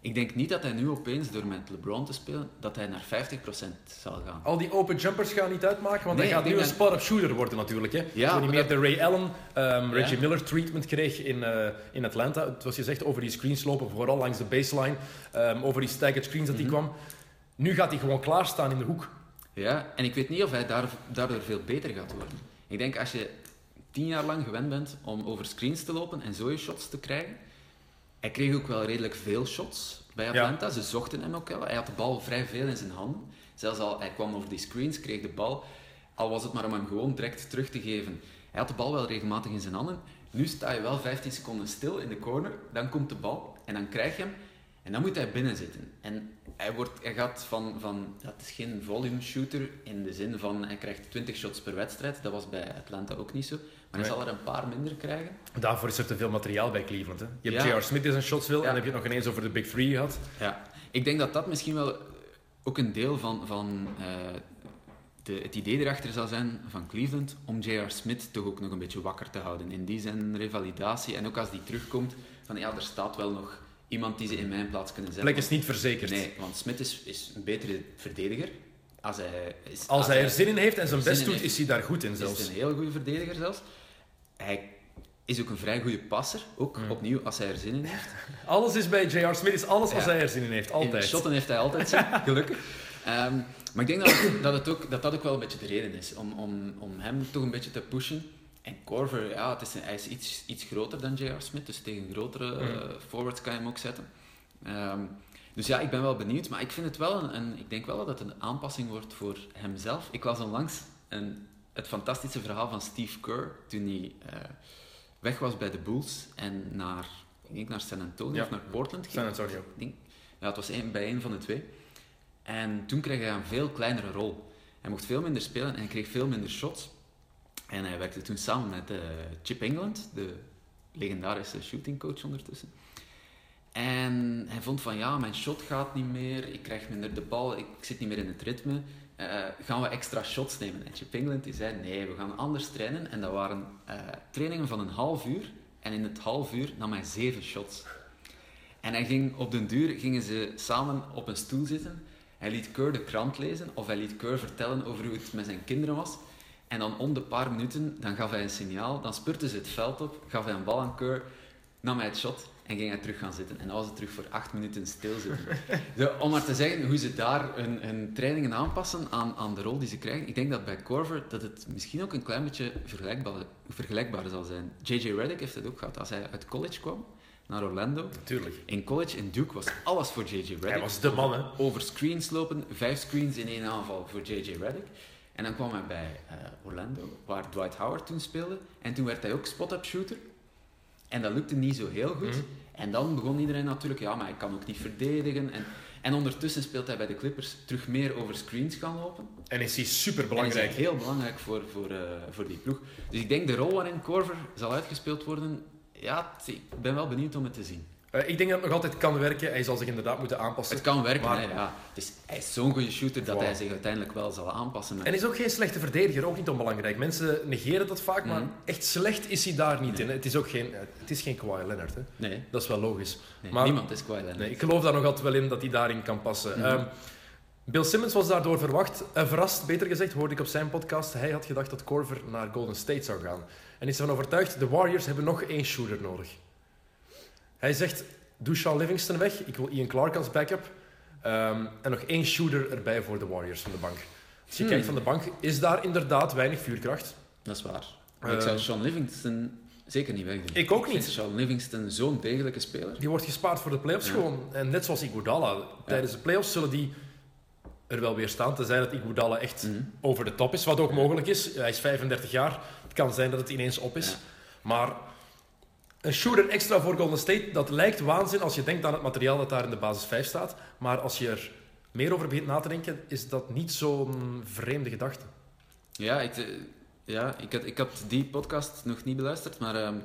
Ik denk niet dat hij nu opeens, door met LeBron te spelen, dat hij naar 50% zal gaan. Al die open jumpers gaan niet uitmaken, want Nee, hij gaat nu een dat- spot-up shooter worden natuurlijk. Hè. Ja, Toen hij meer de Ray Allen, ehm, Reggie Ja. Miller treatment kreeg in, eh, in Atlanta. Het was gezegd over die screens lopen, vooral langs de baseline. ehm, over die staggered screens dat hij Mhm. kwam. Nu gaat hij gewoon klaarstaan in de hoek. Ja, en ik weet niet of hij daar, daardoor veel beter gaat worden. Ik denk als je tien jaar lang gewend bent om over screens te lopen en zo je shots te krijgen. Hij kreeg ook wel redelijk veel shots bij Atlanta. Ze zochten hem ook wel. Hij had de bal vrij veel in zijn handen. Zelfs al hij kwam over die screens, kreeg de bal. Al was het maar om hem gewoon direct terug te geven. Hij had de bal wel regelmatig in zijn handen. Nu sta je wel 15 seconden stil in de corner. Dan komt de bal en dan krijg je hem. En dan moet hij binnen zitten. En hij, wordt, hij gaat van... van ja, het is geen volume shooter in de zin van hij krijgt 20 shots per wedstrijd. Dat was bij Atlanta ook niet zo. Maar hij Nee. zal er een paar minder krijgen. Daarvoor is er te veel materiaal bij Cleveland. Hè. Je hebt Ja. J.R. Smith die zijn shots wil, Ja. en dan heb je het nog ineens over de Big Three gehad. Ja, ik denk dat dat misschien wel ook een deel van, van eh, de, het idee erachter zal zijn van Cleveland om J.R. Smith toch ook nog een beetje wakker te houden. In die zijn revalidatie en ook als die terugkomt, van ja, er staat wel nog iemand die ze in mijn plaats kunnen zetten. Plek is niet verzekerd. Nee, want Smith is, is een betere verdediger. Als hij, is, Als hij er zin in heeft en zijn best in doet, heeft, is hij daar goed in is zelfs. het een heel goede verdediger zelfs. Hij is ook een vrij goede passer, ook opnieuw als hij er zin in heeft. [LAUGHS] Alles is bij J.R. Smith, is alles als hij er zin in heeft. In Altijd. shotten heeft hij altijd zin, [LAUGHS] gelukkig. Ehm, maar ik denk dat, het- dat, het ook, dat dat ook wel een beetje de reden is, om, om, om hem toch een beetje te pushen. En Corver, ja, het is, een- hij is iets, iets groter dan J.R. Smith, dus tegen grotere eh, forwards kan je hem ook zetten. Ehm, dus ja, ik ben wel benieuwd, maar ik vind het wel een, een- ik denk wel dat het een aanpassing wordt voor hemzelf. Ik las onlangs een, het fantastische verhaal van Steve Kerr toen hij eh, weg was bij de Bulls en naar, ik denk naar San Antonio Ja. of naar Portland ging. San Antonio. Denk, ja, het was bij één van de twee. En toen kreeg hij een veel kleinere rol. Hij mocht veel minder spelen en hij kreeg veel minder shots. En hij werkte toen samen met eh, Chip England, de legendarische shootingcoach ondertussen. En hij vond van ja, mijn shot gaat niet meer, ik krijg minder de bal, ik zit niet meer in het ritme. Eh, gaan we extra shots nemen? En Chip England zei nee, we gaan anders trainen. En dat waren eh, trainingen van een half uur. En in het half uur nam hij zeven shots. En hij ging, op den duur gingen ze samen op een stoel zitten. Hij liet Keur de krant lezen of hij liet Keur vertellen over hoe het met zijn kinderen was. En dan om de paar minuten, dan gaf hij een signaal, dan spurte ze het veld op, gaf hij een bal aan Keur, nam hij het shot en ging hij terug gaan zitten. En dan was het terug voor acht minuten stilzitten. [LAUGHS] De, om maar te zeggen hoe ze daar hun, hun trainingen aanpassen aan, aan de rol die ze krijgen. Ik denk dat bij Corver dat het misschien ook een klein beetje vergelijkbaar, vergelijkbaar zal zijn. J.J. Redick heeft het ook gehad. Als hij uit college kwam naar Orlando, Natuurlijk. in college, in Duke, was alles voor J.J. Redick. Hij was de man, hè. Over screens lopen, vijf screens in één aanval voor J.J. Redick. En dan kwam hij bij eh, Orlando, waar Dwight Howard toen speelde. En toen werd hij ook spot-up shooter. En dat lukte niet zo heel goed. Mhm. En dan begon iedereen natuurlijk, ja, maar hij kan ook niet verdedigen. En, en ondertussen speelt hij bij de Clippers terug meer over screens gaan lopen. En is hij super belangrijk. is heel belangrijk voor, voor, eh, voor die ploeg. Dus ik denk de rol waarin Corver zal uitgespeeld worden, ja, ik ben wel benieuwd om het te zien. Eh, ik denk dat het nog altijd kan werken. Hij zal zich inderdaad moeten aanpassen. Het kan werken, Maar- hè, ja. Het is, hij is zo'n goede shooter dat Wow. hij zich uiteindelijk wel zal aanpassen. En is ook geen slechte verdediger, ook niet onbelangrijk. Mensen negeren dat vaak, maar Mhm. echt slecht is hij daar niet in. Het is ook geen, het is geen Kawhi Leonard, hè. Nee, dat is wel logisch. nee Maar- niemand is Kawhi Leonard. Nee, ik geloof daar nog altijd wel in dat hij daarin kan passen. Mhm. Ehm, Bill Simmons was daardoor verwacht, eh, verrast, beter gezegd, hoorde ik op zijn podcast. Hij had gedacht dat Corver naar Golden State zou gaan. En is ervan overtuigd, de Warriors hebben nog één shooter nodig. Hij zegt, doe Sean Livingston weg, ik wil Ian Clark als backup. Ehm, en nog één shooter erbij voor de Warriors van de bank. Als je Hmm. kijkt van de bank, is daar inderdaad weinig vuurkracht. Dat is waar. Maar Eh, ik zou Sean Livingston zeker niet wegdoen. Ik ook niet. Sean Livingston zo'n degelijke speler. Die wordt gespaard voor de playoffs Ja. gewoon. En net zoals Iguodala. Tijdens de playoffs zullen die er wel weer staan. Tenzij dat Iguodala echt Mhm. over de top is. Wat ook mogelijk is. Hij is 35 jaar. Het kan zijn dat het ineens op is. Maar een shooter extra voor Golden State, dat lijkt waanzin als je denkt aan het materiaal dat daar in de basis 5 staat. Maar als je er meer over begint na te denken, is dat niet zo'n vreemde gedachte. Ja, ik, eh, ja ik, ik had die podcast nog niet beluisterd, maar ehm,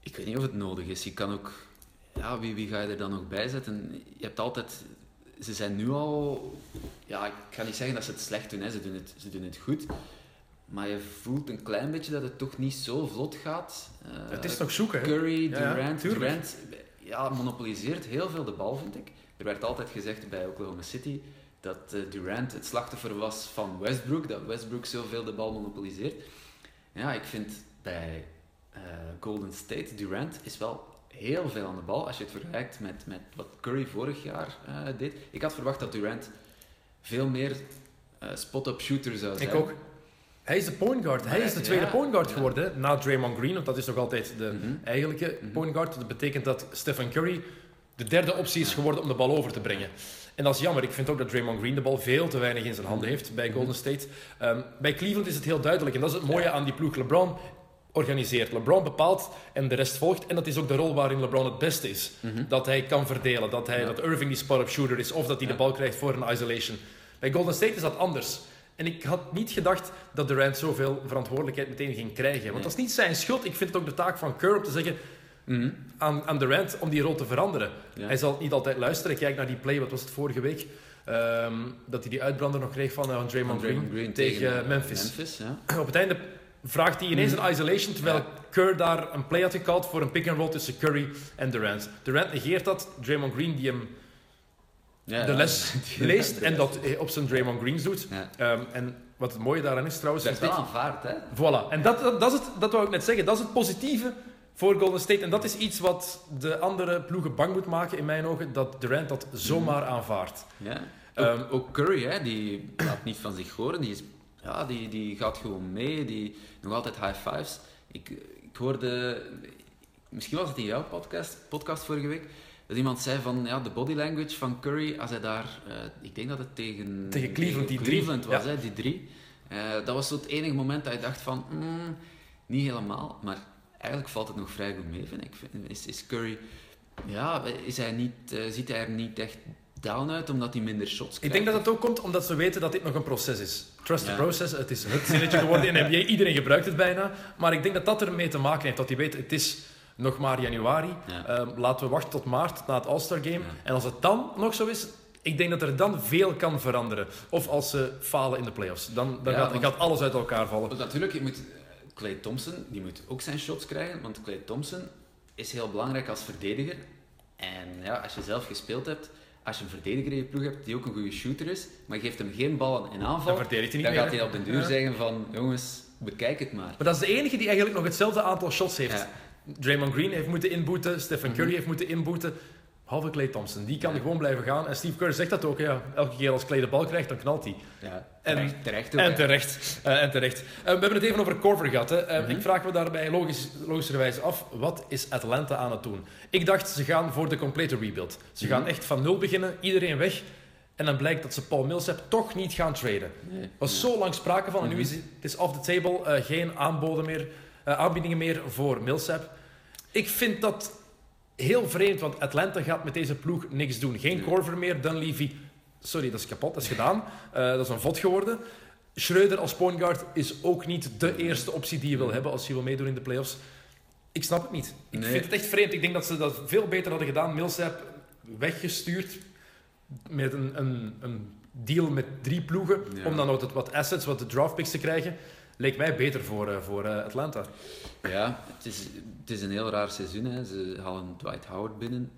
ik weet niet of het nodig is. Je kan ook... Ja, wie, wie ga je er dan nog bij zetten? Je hebt altijd... Ze zijn nu al... Ja, ik ga niet zeggen dat ze het slecht doen, hè. Ze, doen het, ze doen het goed. Maar je voelt een klein beetje dat het toch niet zo vlot gaat. Eh, het is nog zoeken. Hè? Curry, Ja, ja, Durant. Durant ja, monopoliseert heel veel de bal, vind ik. Er werd altijd gezegd bij Oklahoma City dat eh, Durant het slachtoffer was van Westbrook, dat Westbrook zoveel de bal monopoliseert. Ja, ik vind bij eh, Golden State, Durant is wel heel veel aan de bal als je het vergelijkt met, met wat Curry vorig jaar deed. Ik had verwacht dat Durant veel meer spot-up shooter zou zijn. Ik ook. Hij is de point guard. Hij is de tweede ja. point guard geworden. Na Draymond Green, want dat is nog altijd de Mhm. eigenlijke Mhm. point guard. Dat betekent dat Stephen Curry de derde optie is geworden om de bal over te brengen. En dat is jammer. Ik vind ook dat Draymond Green de bal veel te weinig in zijn handen heeft bij Golden State. Ehm, bij Cleveland is het heel duidelijk. En dat is het mooie aan die ploeg. LeBron organiseert. LeBron bepaalt en de rest volgt. En dat is ook de rol waarin LeBron het beste is. Dat hij kan verdelen. Dat, hij, dat Irving die spot-up shooter is. Of dat hij de bal krijgt voor een isolation. Bij Golden State is dat anders. En ik had niet gedacht dat Durant zoveel verantwoordelijkheid meteen ging krijgen. Want dat is niet zijn schuld. Ik vind het ook de taak van Kerr om te zeggen aan, aan Durant om die rol te veranderen. Ja. Hij zal niet altijd luisteren. Kijk naar die play, wat was het vorige week? Ehm, dat hij die uitbrander nog kreeg van, eh, van Draymond, Green, tegen, eh, eh, Memphis. Memphis ja. Op het einde vraagt hij ineens een isolation, terwijl Ja. Kerr daar een play had gecalled voor een pick-and-roll tussen Curry en Durant. Durant negeert dat. Draymond Green die hem Ja, de les [LAUGHS] leest en dat hij op zijn Draymond Greens doet. Ehm, en wat het mooie daaraan is trouwens... Dat is wel aanvaard, hè? Voilà. En dat, dat, dat, is het, dat wou ik net zeggen. Dat is het positieve voor Golden State. En dat is iets wat de andere ploegen bang moet maken, in mijn ogen. Dat Durant dat zomaar aanvaardt. Ja. Ehm, ook, ook Curry, hè, die laat niet van zich horen. Die, is, ja, die, die gaat gewoon mee. Die, nog altijd high fives. Ik, ik hoorde, misschien was het in jouw podcast, podcast vorige week, dat iemand zei van ja, de body language van Curry, als hij daar, eh, ik denk dat het tegen, Tegen Cleveland, die drie. Cleveland was, Ja. hè, die drie. Eh, dat was zo het enige moment dat je dacht van, mm, niet helemaal, maar eigenlijk valt het nog vrij goed mee, vind ik. Is, is Curry, ja, is hij niet, eh, ziet hij er niet echt down uit, omdat hij minder shots Ik krijgt? denk dat het ook komt omdat ze weten dat dit nog een proces is. Trust the process. Het is het zinnetje geworden in NBA. Iedereen gebruikt het bijna. Maar ik denk dat dat ermee te maken heeft. Dat hij weet, het is nog maar januari. Ja. Ehm, laten we wachten tot maart, na het All-Star Game. Ja. En als het dan nog zo is... Ik denk dat er dan veel kan veranderen. Of als ze falen in de playoffs. Dan, dan Ja, gaat, want- gaat alles uit elkaar vallen. Natuurlijk, je moet, Clay Thompson die moet ook zijn shots krijgen, want Clay Thompson is heel belangrijk als verdediger. En ja, als je zelf gespeeld hebt, als je een verdediger in je ploeg hebt die ook een goede shooter is, maar je geeft hem geen ballen in aanval, Dan hij niet dan meer, gaat hij op den duur Ja. zeggen van, jongens, bekijk het maar. Maar dat is de enige die eigenlijk nog hetzelfde aantal shots heeft. Ja. Draymond Green heeft moeten inboeten. Stephen Curry heeft moeten inboeten. Behalve Clay Thompson. Die kan Ja. gewoon blijven gaan. En Steve Kerr zegt dat ook. Ja. Elke keer als Clay de bal krijgt, dan knalt hij. Ja, En- terecht, terecht ook. En terecht. Eh, en terecht. Eh, we hebben het even over Corver gehad. Hè. Eh, Mhm. Ik vraag me daarbij logisch, logischerwijze af, wat is Atlanta aan het doen? Ik dacht, ze gaan voor de complete rebuild. Ze gaan Mhm. echt van nul beginnen, iedereen weg. En dan blijkt dat ze Paul Millsap toch niet gaan traden. Nee. Er was zo lang sprake van en nu Mhm. is het is off the table. eh, geen aanboden meer, eh, aanbiedingen meer voor Millsap. Ik vind dat heel vreemd, want Atlanta gaat met deze ploeg niks doen. Geen. Corver meer, Dunleavy... Sorry, dat is kapot, dat is gedaan. Eh, dat is een vod geworden. Schreuder als point guard is ook niet de eerste optie die je wil hebben als je wil meedoen in de playoffs. Ik snap het niet. Ik Nee. vind het echt vreemd. Ik denk dat ze dat veel beter hadden gedaan. Millsap weggestuurd met een, een, een deal met drie ploegen. Ja. Om dan ook wat- wat assets, wat draft picks te krijgen. Leek mij beter voor, eh, voor eh, Atlanta. Ja, het is, het is een heel raar seizoen. Hè. Ze halen Dwight Howard binnen.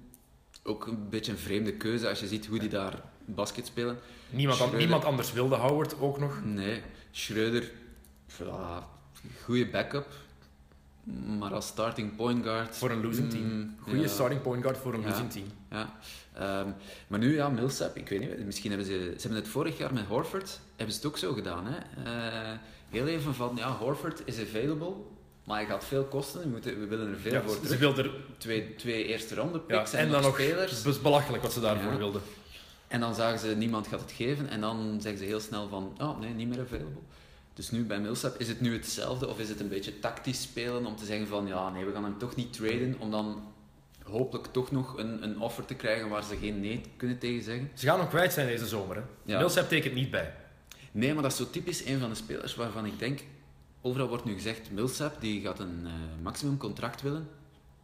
Ook een beetje een vreemde keuze als je ziet hoe die daar basket spelen. Niemand, Schreuder. niemand anders wilde Howard ook nog. Nee, Schreuder, ja, goede backup. Maar als starting point guard... Voor een losing team. mm, Goede ja, starting point guard voor een Ja. losing team. Ja. Ehm, maar nu, ja, Millsap, ik weet niet, misschien hebben ze... Ze hebben het vorig jaar met Horford, hebben ze het ook zo gedaan, hè. Eh, heel even van, ja, Horford is available, maar hij gaat veel kosten, we, moeten, we willen er veel Ja, voor ze terug. wilden er, Twee, twee eerste ronde ja, picks en en, dan nog nog spelers. het is belachelijk wat ze daarvoor Ja. wilden. En dan zagen ze, niemand gaat het geven. En dan zeggen ze heel snel van, oh nee, niet meer available. Dus nu bij Millsap, is het nu hetzelfde? Of is het een beetje tactisch spelen om te zeggen van, ja nee, we gaan hem toch niet traden. Om dan hopelijk toch nog een, een offer te krijgen waar ze geen nee kunnen tegen zeggen. Ze gaan hem kwijt zijn deze zomer. Hè. Ja. Millsap tekent niet bij. Nee, maar dat is zo typisch een van de spelers waarvan ik denk, overal wordt nu gezegd, Millsap die gaat een eh maximum contract willen.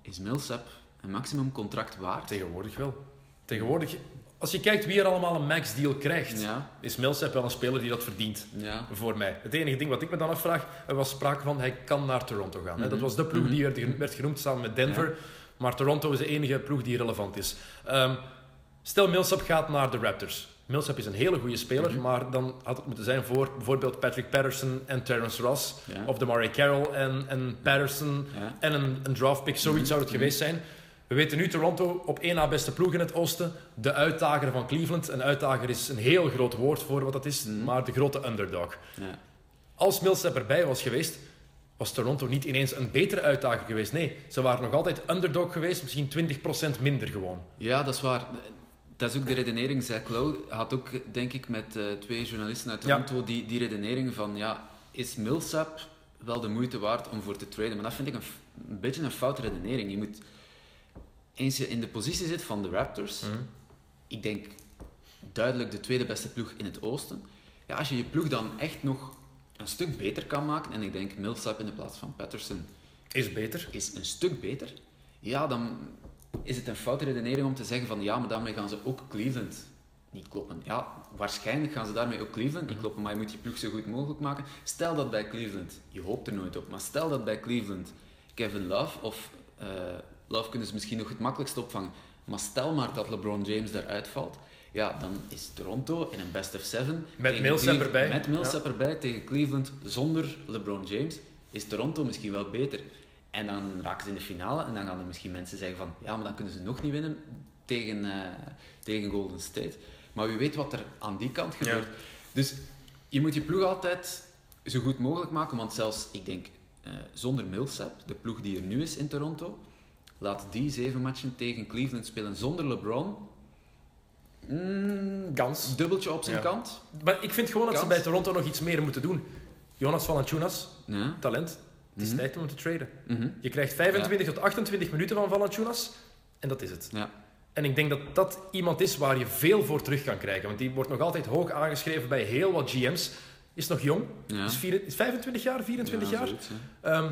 Is Millsap een maximum contract waard? Tegenwoordig wel. Tegenwoordig, als je kijkt wie er allemaal een max deal krijgt, Ja, is Millsap wel een speler die dat verdient. ja. Voor mij. Het enige ding wat ik me dan afvraag, er was sprake van hij kan naar Toronto gaan. hè. Dat Mhm. was de ploeg Mhm. die werd genoemd samen met Denver. Maar Toronto is de enige ploeg die relevant is. Ehm, stel Millsap gaat naar de Raptors. Millsap is een hele goede speler, Mhm. maar dan had het moeten zijn voor bijvoorbeeld Patrick Patterson en Terrence Ross. Ja. Of de Murray Carroll en, en Patterson Ja. en een, een draft pick. Zoiets Mhm. zou het geweest zijn. We weten nu Toronto op één na beste ploeg in het oosten. De uitdager van Cleveland. Een uitdager is een heel groot woord voor wat dat is, Mhm. maar de grote underdog. ja. Als Millsap erbij was geweest, was Toronto niet ineens een betere uitdager geweest. Nee, ze waren nog altijd underdog geweest, misschien 20% minder gewoon. Ja, dat is waar. Dat is ook de redenering. Zach Lowe had ook, denk ik, met eh, twee journalisten uit Ja. Toronto die, die redenering van, ja, is Millsap wel de moeite waard om voor te traden? Maar dat vind ik een beetje een foute redenering. Je moet, eens je in de positie zit van de Raptors, Mhm. ik denk duidelijk de tweede beste ploeg in het oosten. Ja, als je je ploeg dan echt nog een stuk beter kan maken, en ik denk Millsap in de plaats van Patterson Is beter. is een stuk beter, ja, dan is het een foute redenering om te zeggen van ja, maar daarmee gaan ze ook Cleveland niet kloppen. Ja, waarschijnlijk gaan ze daarmee ook Cleveland niet kloppen, maar je moet je ploeg zo goed mogelijk maken. Stel dat bij Cleveland, je hoopt er nooit op, maar stel dat bij Cleveland Kevin Love, of eh, Love kunnen ze misschien nog het makkelijkst opvangen, maar stel maar dat LeBron James daaruit valt, ja, dan is Toronto in een best of seven. Met Millsap erbij. Met Millsap erbij tegen Cleveland zonder LeBron James is Toronto misschien wel beter. En dan raken ze in de finale en dan gaan er misschien mensen zeggen van ja, maar dan kunnen ze nog niet winnen tegen, eh, tegen Golden State. Maar wie weet wat er aan die kant gebeurt. Dus je moet je ploeg altijd zo goed mogelijk maken, want zelfs, ik denk, eh, zonder Millsap, de ploeg die er nu is in Toronto, laat die zeven matchen tegen Cleveland spelen zonder LeBron. Mm, Kans. dubbeltje op zijn Ja. kant. Maar ik vind gewoon dat ze bij Toronto nog iets meer moeten doen. Jonas Valanciunas, Ja. talent. Het is Mhm. tijd om te traden. Mhm. Je krijgt 25 tot 28 minuten van Valanciunas en dat is het. Ja. En ik denk dat dat iemand is waar je veel voor terug kan krijgen. Want die wordt nog altijd hoog aangeschreven bij heel wat GM's. Is nog jong. Ja. Is, vier- is 25 jaar, 24 Ja, jaar. zoiets, hè.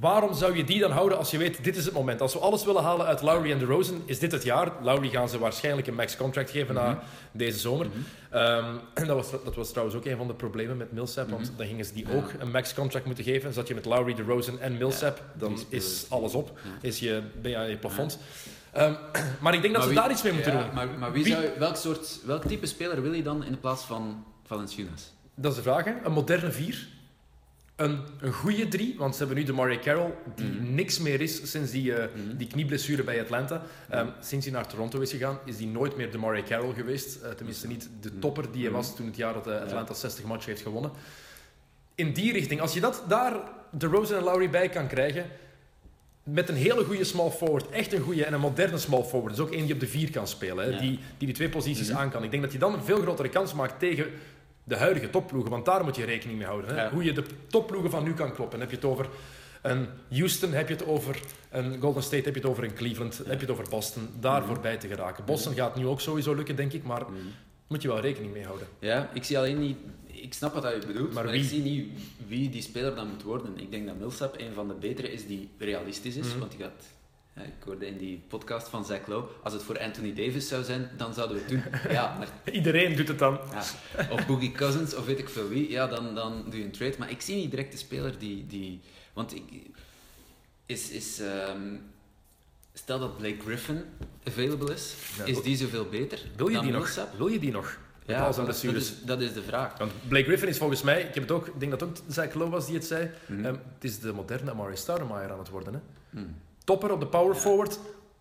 Waarom zou je die dan houden als je weet, dit is het moment. Als we alles willen halen uit Lowry en DeRozan, is dit het jaar. Lowry gaan ze waarschijnlijk een max contract geven na deze zomer. Mhm. Ehm, en dat was, dat was trouwens ook een van de problemen met Millsap, want Mhm. dan gingen ze die Ja. ook een max contract moeten geven. Zat je met Lowry, DeRozan en Millsap, dan is alles op. Ja. Is je, ben je aan je plafond. Ehm, [CLEARS THROAT] maar ik denk dat Maar ze wie- daar iets mee moeten doen. Maar, maar wie Wie- zou, welk, soort, welk type speler wil je dan in de plaats van Valanciunas? Dat is de vraag. Hè? Een moderne vier. Een, een goede drie, want ze hebben nu de Murray Carroll, die Mhm. niks meer is sinds die, eh, Mhm. die knieblessure bij Atlanta. Ehm, sinds hij naar Toronto is gegaan, is hij nooit meer de Murray Carroll geweest. Eh, tenminste niet de topper die hij was toen het jaar dat eh, Atlanta 60 matchen heeft gewonnen. In die richting, als je dat daar de Rosen en Lowry bij kan krijgen, met een hele goede small forward, echt een goede en een moderne small forward, dus ook één die op de vier kan spelen, hè, Ja. die, die die twee posities Mhm. aan kan. Ik denk dat je dan een veel grotere kans maakt tegen de huidige topploegen, want daar moet je rekening mee houden. Hè. Ja. Hoe je de topploegen van nu kan kloppen. Heb je het over een Houston, heb je het over een Golden State, heb je het over een Cleveland, heb je het over Boston, daar Mhm. voorbij te geraken. Boston gaat nu ook sowieso lukken, denk ik, maar Mhm. moet je wel rekening mee houden. Ja, ik zie alleen niet... Ik snap wat je bedoelt, Maar ik zie niet wie die speler dan moet worden. Ik denk dat Millsap een van de betere is die realistisch is, Mhm. want die gaat... ik hoorde in die podcast van Zach Lowe, als het voor Anthony Davis zou zijn, dan zouden we het doen. [LAUGHS] Ja, maar Iedereen doet het dan. Ja, of Boogie Cousins of weet ik veel wie, ja, dan, dan doe je een trade. Maar ik zie niet direct de speler die. die want ik. Is. is ehm, stel dat Blake Griffin available is, Ja, is die zoveel beter? Wil je die nog? Millsap? Wil je die nog? Met Ja, al zijn dat, is, dat is de vraag. Want Blake Griffin is volgens mij, ik, heb het ook, ik denk dat ook Zach Lowe was die het zei, Mhm. ehm, het is de moderne Amari Stoudemire aan het worden. Hè? Hm. Topper op de power forward,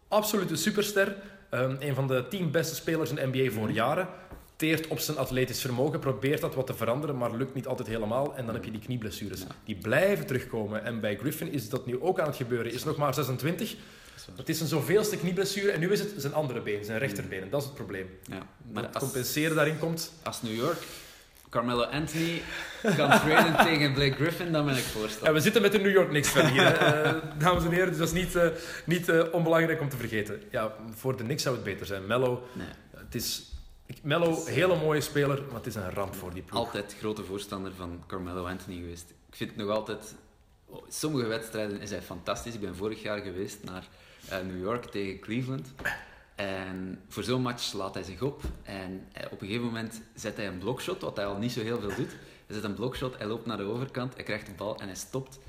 absolute superster. Ehm, een van de tien beste spelers in de NBA voor Mhm. jaren. Teert op zijn atletisch vermogen, probeert dat wat te veranderen, maar lukt niet altijd helemaal. En dan heb je die knieblessures. Die blijven terugkomen. En bij Griffin is dat nu ook aan het gebeuren. Is nog maar 26. Dat is waar. Het is een zoveelste knieblessure en nu is het zijn andere been, zijn rechterbeen. En dat is het probleem. Ja. Maar als, compenseren daarin komt. als New York Carmelo Anthony kan traden [LAUGHS] tegen Blake Griffin, dan ben ik En voorstander. we zitten met de New York Knicks van hier. [LAUGHS] Eh, dames en heren. Dus dat is niet, eh, niet eh, onbelangrijk om te vergeten. Ja, voor de Knicks zou het beter zijn. Mello, Nee. het is... ik- Mello, hele mooie speler, maar het is een ramp voor die ploeg. altijd grote voorstander van Carmelo Anthony geweest. Ik vind het nog altijd... oh, Sommige wedstrijden is hij fantastisch. Ik ben vorig jaar geweest naar eh, New York tegen Cleveland. En voor zo'n match slaat hij zich op. En eh, op een gegeven moment zet hij een blokshot, wat hij al niet zo heel veel doet. Hij zet een blokshot, hij loopt naar de overkant, hij krijgt de bal en hij stopt.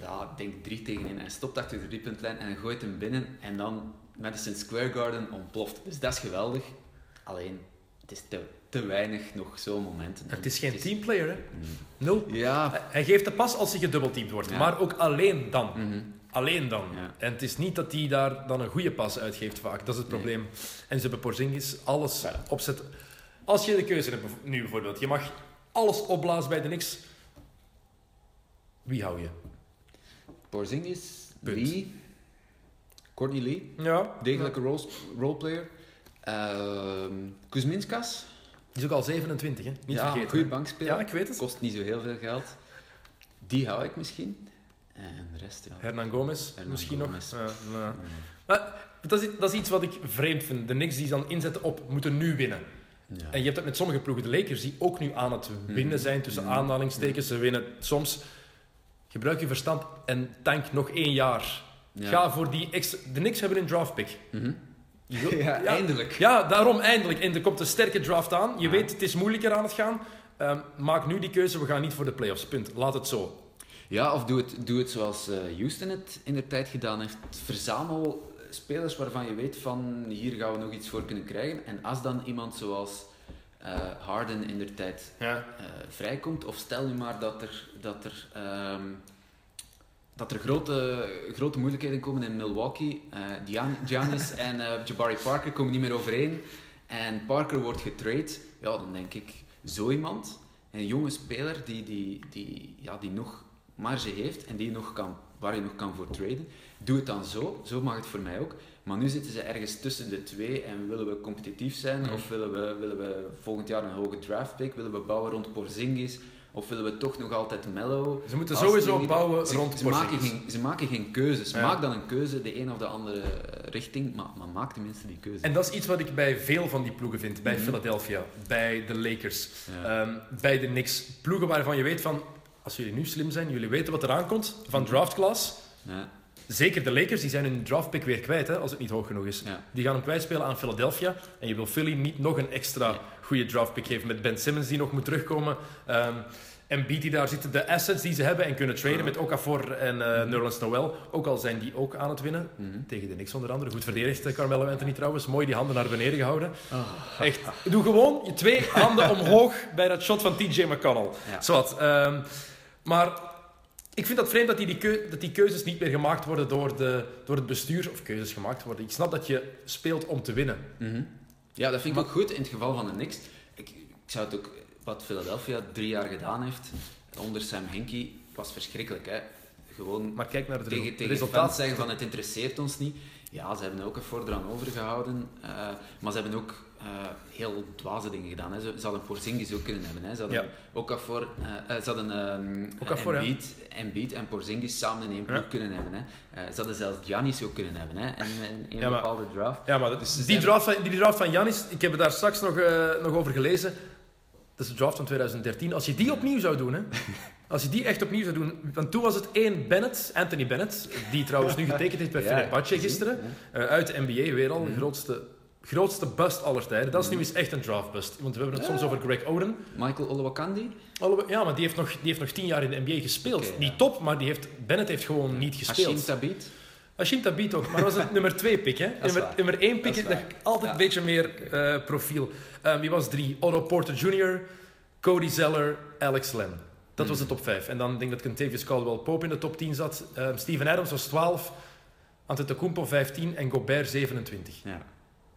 Ja, ik denk drie tegen één. Hij stopt achter de driepuntlijn en hij gooit hem binnen. En dan Madison Square Garden ontploft. Dus dat is geweldig. Alleen, het is te, te weinig nog zo'n momenten. Het is geen Het teamplayer, hè. Mm. Nul. Ja. Hij- geeft de pas als hij gedubbelteamd wordt. Ja. Maar ook alleen dan. Mhm. Alleen dan. Ja. En het is niet dat hij daar dan een goede pas uitgeeft vaak. Dat is het Nee. probleem. En ze hebben Porzingis alles Ja. opzet. Als je de keuze hebt, nu bijvoorbeeld, je mag alles opblazen bij de Knicks. Wie hou je? Porzingis, Punt. Lee, Courtney Lee, Ja. degelijke role, roleplayer. Ehm Kuzminskas. Die is ook al 27, hè? Niet ja, vergeten. goede bankspeler. Ja, ik weet het. Kost niet zo heel veel geld. Die hou ik misschien. En de rest, ja. Hernan Gomez, Hernan misschien Gomez. nog. Ja, ja. Maar dat is, dat is iets wat ik vreemd vind. De Knicks die dan inzetten op moeten nu winnen. Ja. En je hebt dat met sommige ploegen. De Lakers die ook nu aan het winnen zijn, tussen Mhm. aanhalingstekens. Ze winnen soms. Gebruik je verstand en tank nog één jaar. Ja. Ga voor die extra... De Knicks hebben een draftpick. Mhm. Je wil- [LAUGHS] Ja, eindelijk. Ja, daarom eindelijk. En er komt een sterke draft aan. Je weet, het is moeilijker aan het gaan. Ehm, maak nu die keuze, we gaan niet voor de playoffs. Punt. Laat het zo. Ja, of doe het, doe het zoals eh, Houston het in de tijd gedaan heeft. Verzamel spelers waarvan je weet van hier gaan we nog iets voor kunnen krijgen. En als dan iemand zoals eh, Harden in de tijd Ja. eh, vrijkomt, of stel nu maar dat er, dat er, ehm, dat er grote, grote moeilijkheden komen in Milwaukee. Eh, Gian- Giannis [LAUGHS] en eh, Jabari Parker komen niet meer overeen. En Parker wordt getrade. Ja, dan denk ik, zo iemand, een jonge speler die, die, die, ja, die nog marge heeft en die nog kan, waar je nog kan voor traden, doe het dan zo. Zo mag het voor mij ook. Maar nu zitten ze ergens tussen de twee en willen we competitief zijn of willen we, willen we volgend jaar een hoge draft pick, willen we bouwen rond Porzingis of willen we toch nog altijd mellow? Ze moeten sowieso bouwen ze, rond ze maken, Porzingis. geen, ze maken geen keuzes. Ja. Maak dan een keuze, de een of de andere richting, maar, maar maak tenminste die keuze. En dat is iets wat ik bij veel van die ploegen vind. Bij Mhm. Philadelphia, bij de Lakers, Ja. ehm, bij de Knicks. Ploegen waarvan je weet van... Als jullie nu slim zijn, jullie weten wat eraan komt van draftclass. ja. Zeker de Lakers, die zijn hun draftpick weer kwijt, hè, als het niet hoog genoeg is. Ja. Die gaan hem kwijtspelen aan Philadelphia. En je wil Philly niet nog een extra Ja. goede draftpick geven met Ben Simmons die nog moet terugkomen. Ehm en die daar zitten, de assets die ze hebben en kunnen traden met Okafor en eh Nerlens Noel. Ook al zijn die ook aan het winnen. Mhm. Tegen de Knicks onder andere. Goed verdedigd, eh, Carmelo Anthony trouwens. Mooi die handen naar beneden gehouden. Ah. Echt. Doe gewoon je twee handen [LAUGHS] omhoog bij dat shot van TJ McConnell. Ja. Zowat. ehm, maar ik vind dat vreemd dat die, die, keu- dat die keuzes niet meer gemaakt worden door, de, door het bestuur. Of keuzes gemaakt worden. Ik snap dat je speelt om te winnen. Mhm. Ja, dat vind ik ook goed in het geval van de Knicks. Ik, ik zou het ook, wat Philadelphia drie jaar gedaan heeft onder Sam Hinkie, was verschrikkelijk. Hè? Gewoon Maar kijk naar het tegen, tegen resultaat. zeggen van het interesseert ons niet. Ja, ze hebben ook een voor eraan overgehouden. eh, maar ze hebben ook eh, heel dwaze dingen gedaan. Hè. Ze, ze hadden Porzingis ook kunnen hebben. Hè. Ze hadden Ja. Okafor, eh, ze hadden ehm Okafor, ja. Embiid, en Porzingis samen in één ploeg Ja. kunnen hebben. Hè. Ze hadden zelfs Giannis ook kunnen hebben. Hè. En in een maar- bepaalde draft. Ja, maar dat- Dus ze die, draft van, die draft van Janis, ik heb het daar straks nog, nog over gelezen. Dat is de draft van 2013. Als je die opnieuw zou doen, hè, als je die echt opnieuw zou doen, want toen was het één Bennett, Anthony Bennett, die trouwens nu getekend heeft bij Ja, Fenerbahce gisteren, ja. uit de NBA weer al, Mhm. grootste, grootste bust aller tijden. Dat is nu eens echt een draft bust, want we hebben het soms over Greg Oden. Michael Olowokandi? Ja, maar die heeft nog, die heeft nog tien jaar in de NBA gespeeld. Ja. Niet top, maar die heeft, Bennett heeft gewoon niet gespeeld. Hashim Tabit? Hashim Tabit ook, maar dat was het [LAUGHS] nummer twee pick. Hè? Nummer, nummer één pick, Dat altijd een beetje meer eh, profiel. Ehm, wie was drie? Otto Porter Jr., Cody Zeller, Alex Len. Dat was de Hmm. top 5. En dan denk ik dat Contavious Caldwell Pope in de top 10 zat. Ehm, Steven Adams was 12, Antetokounmpo 15 en Gobert 27. Ja.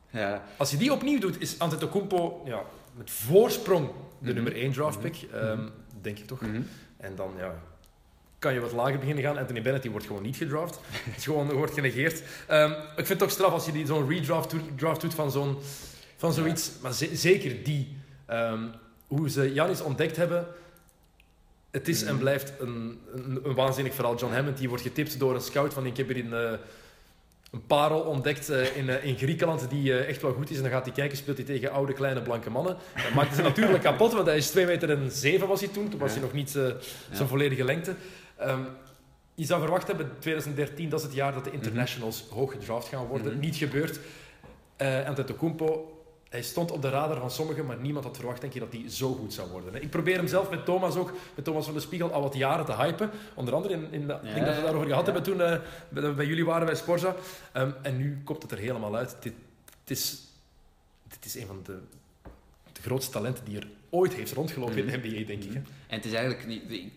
Ja. Als je die opnieuw doet, is Antetokounmpo ja, met voorsprong de Mhm. nummer 1 draft pick. ehm, Denk ik toch. Mhm. En dan ja, kan je wat lager beginnen gaan. Anthony Bennett die wordt gewoon niet gedraft. [LAUGHS] Het gewoon wordt genegeerd. Ehm, ik vind het toch straf als je die zo'n redraft doet, draft doet van, zo'n, van zoiets. Maar ze- zeker die. ehm, hoe ze Janis ontdekt hebben. Het is en Mhm. blijft een, een, een waanzinnig verhaal. John Hammond die wordt getipt door een scout van ik heb hier in, een parel ontdekt eh, in, eh, in Griekenland die eh, echt wel goed is. En dan gaat hij kijken, speelt hij tegen oude kleine blanke mannen. Dat maakte ze natuurlijk [LAUGHS] kapot, want hij is 2 meter en 7 was hij toen. Toen was hij nog niet zijn Ja. volledige lengte. Ehm, je zou verwacht hebben, 2013, dat is het jaar dat de Mhm. internationals hoog gedraft gaan worden. Mhm. Niet gebeurd. Uh, Antetokounmpo, hij stond op de radar van sommigen, maar niemand had verwacht denk je, dat hij zo goed zou worden. Ik probeer hem zelf met Thomas ook, met Thomas van de Spiegel, al wat jaren te hypen. Onder andere, in, in de, ik denk dat we daarover gehad ja. hebben toen eh, bij, bij jullie waren bij Sporza. Ehm, en nu komt het er helemaal uit. Dit, dit, is, dit is een van de, de grootste talenten die er ooit heeft rondgelopen in de NBA, denk ik. Hè. En het is eigenlijk niet...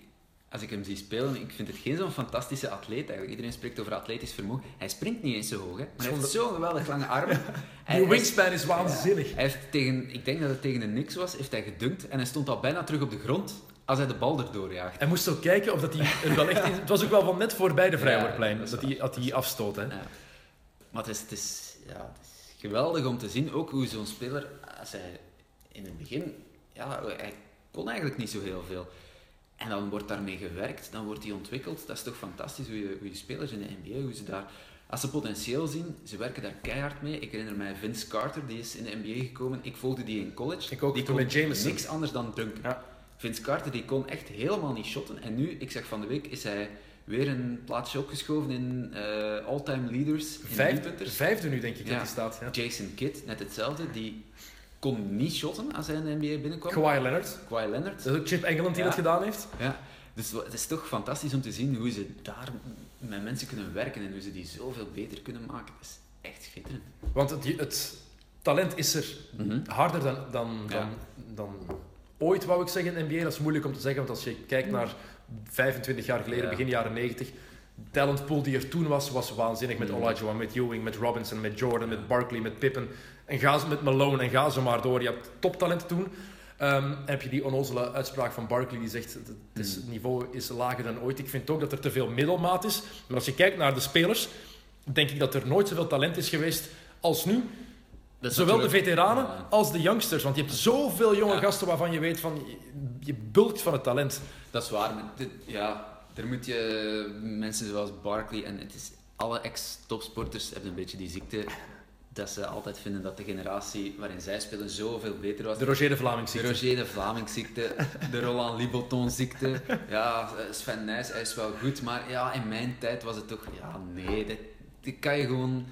Als ik hem zie spelen, ik vind het geen zo'n fantastische atleet eigenlijk. Iedereen spreekt over atletisch vermogen. Hij springt niet eens zo hoog, hè. Maar hij heeft zo'n geweldig lange armen. [LAUGHS] Hij- wingspan is waanzinnig. Hij heeft tegen, ik denk dat het tegen een niks was, heeft hij gedunkt en hij stond al bijna terug op de grond als hij de bal erdoor jaagt. Hij moest ook kijken of dat hij er wel echt in... Het was ook wel van net voorbij de vrijwoordplein, Ja, dat hij, dat hij afstoot. Hè. Ja. Maar het is, het is, ja, het is geweldig om te zien, ook hoe zo'n speler, als hij in het begin, ja, hij kon eigenlijk niet zo heel veel. En dan wordt daarmee gewerkt, dan wordt hij ontwikkeld. Dat is toch fantastisch hoe je, hoe je spelers in de NBA, hoe ze daar, als ze potentieel zien, ze werken daar keihard mee. Ik herinner mij Vince Carter, die is in de NBA gekomen. Ik volgde die in college. Ik ook, die kon met Jameson. niks anders dan dunken. Ja. Vince Carter die kon echt helemaal niet shotten. En nu, ik zeg van de week, is hij weer een plaatsje opgeschoven in eh, all-time leaders in Vijf, driepunters. vijfde nu, denk ik, dat hij staat. Ja. Jason Kidd, net hetzelfde. Die kon niet shotten als hij in de NBA binnenkwam. Kawhi Leonard. Kawhi Leonard. Dat is ook Chip Engeland die Ja. dat gedaan heeft. Ja. Dus het is toch fantastisch om te zien hoe ze daar met mensen kunnen werken en hoe ze die zoveel beter kunnen maken. Dat is echt schitterend. Want het, het talent is er harder dan, dan, Ja. dan, dan ooit, wou ik zeggen, in de NBA. Dat is moeilijk om te zeggen, want als je kijkt naar 25 jaar geleden, Ja. begin jaren 90, de talentpool die er toen was, was waanzinnig. Met Mm. Olajuwon, met Ewing, met Robinson, met Jordan, met Barkley, met Pippen. En ga ze met Malone en ga ze maar door. Je hebt toptalenten toen. Ehm, en heb je die onnozele uitspraak van Barkley die zegt het, is, het niveau is lager dan ooit. Ik vind ook dat er te veel middelmaat is. Maar als je kijkt naar de spelers, denk ik dat er nooit zoveel talent is geweest als nu. Zowel de veteranen als de youngsters. Want je hebt zoveel jonge Ja. gasten waarvan je weet van... Je, bulkt van het talent. Dat is waar. dit- ja, daar moet je mensen zoals Barkley en het is, alle ex-topsporters hebben een beetje die ziekte dat ze altijd vinden dat de generatie waarin zij spelen zoveel beter was. De Roger de Vlaming De. Roger de de Roland Liboton ziekte. Ja, Sven Nijs, hij is wel goed, maar ja, in mijn tijd was het toch... Ja, nee, dat, dat kan je gewoon...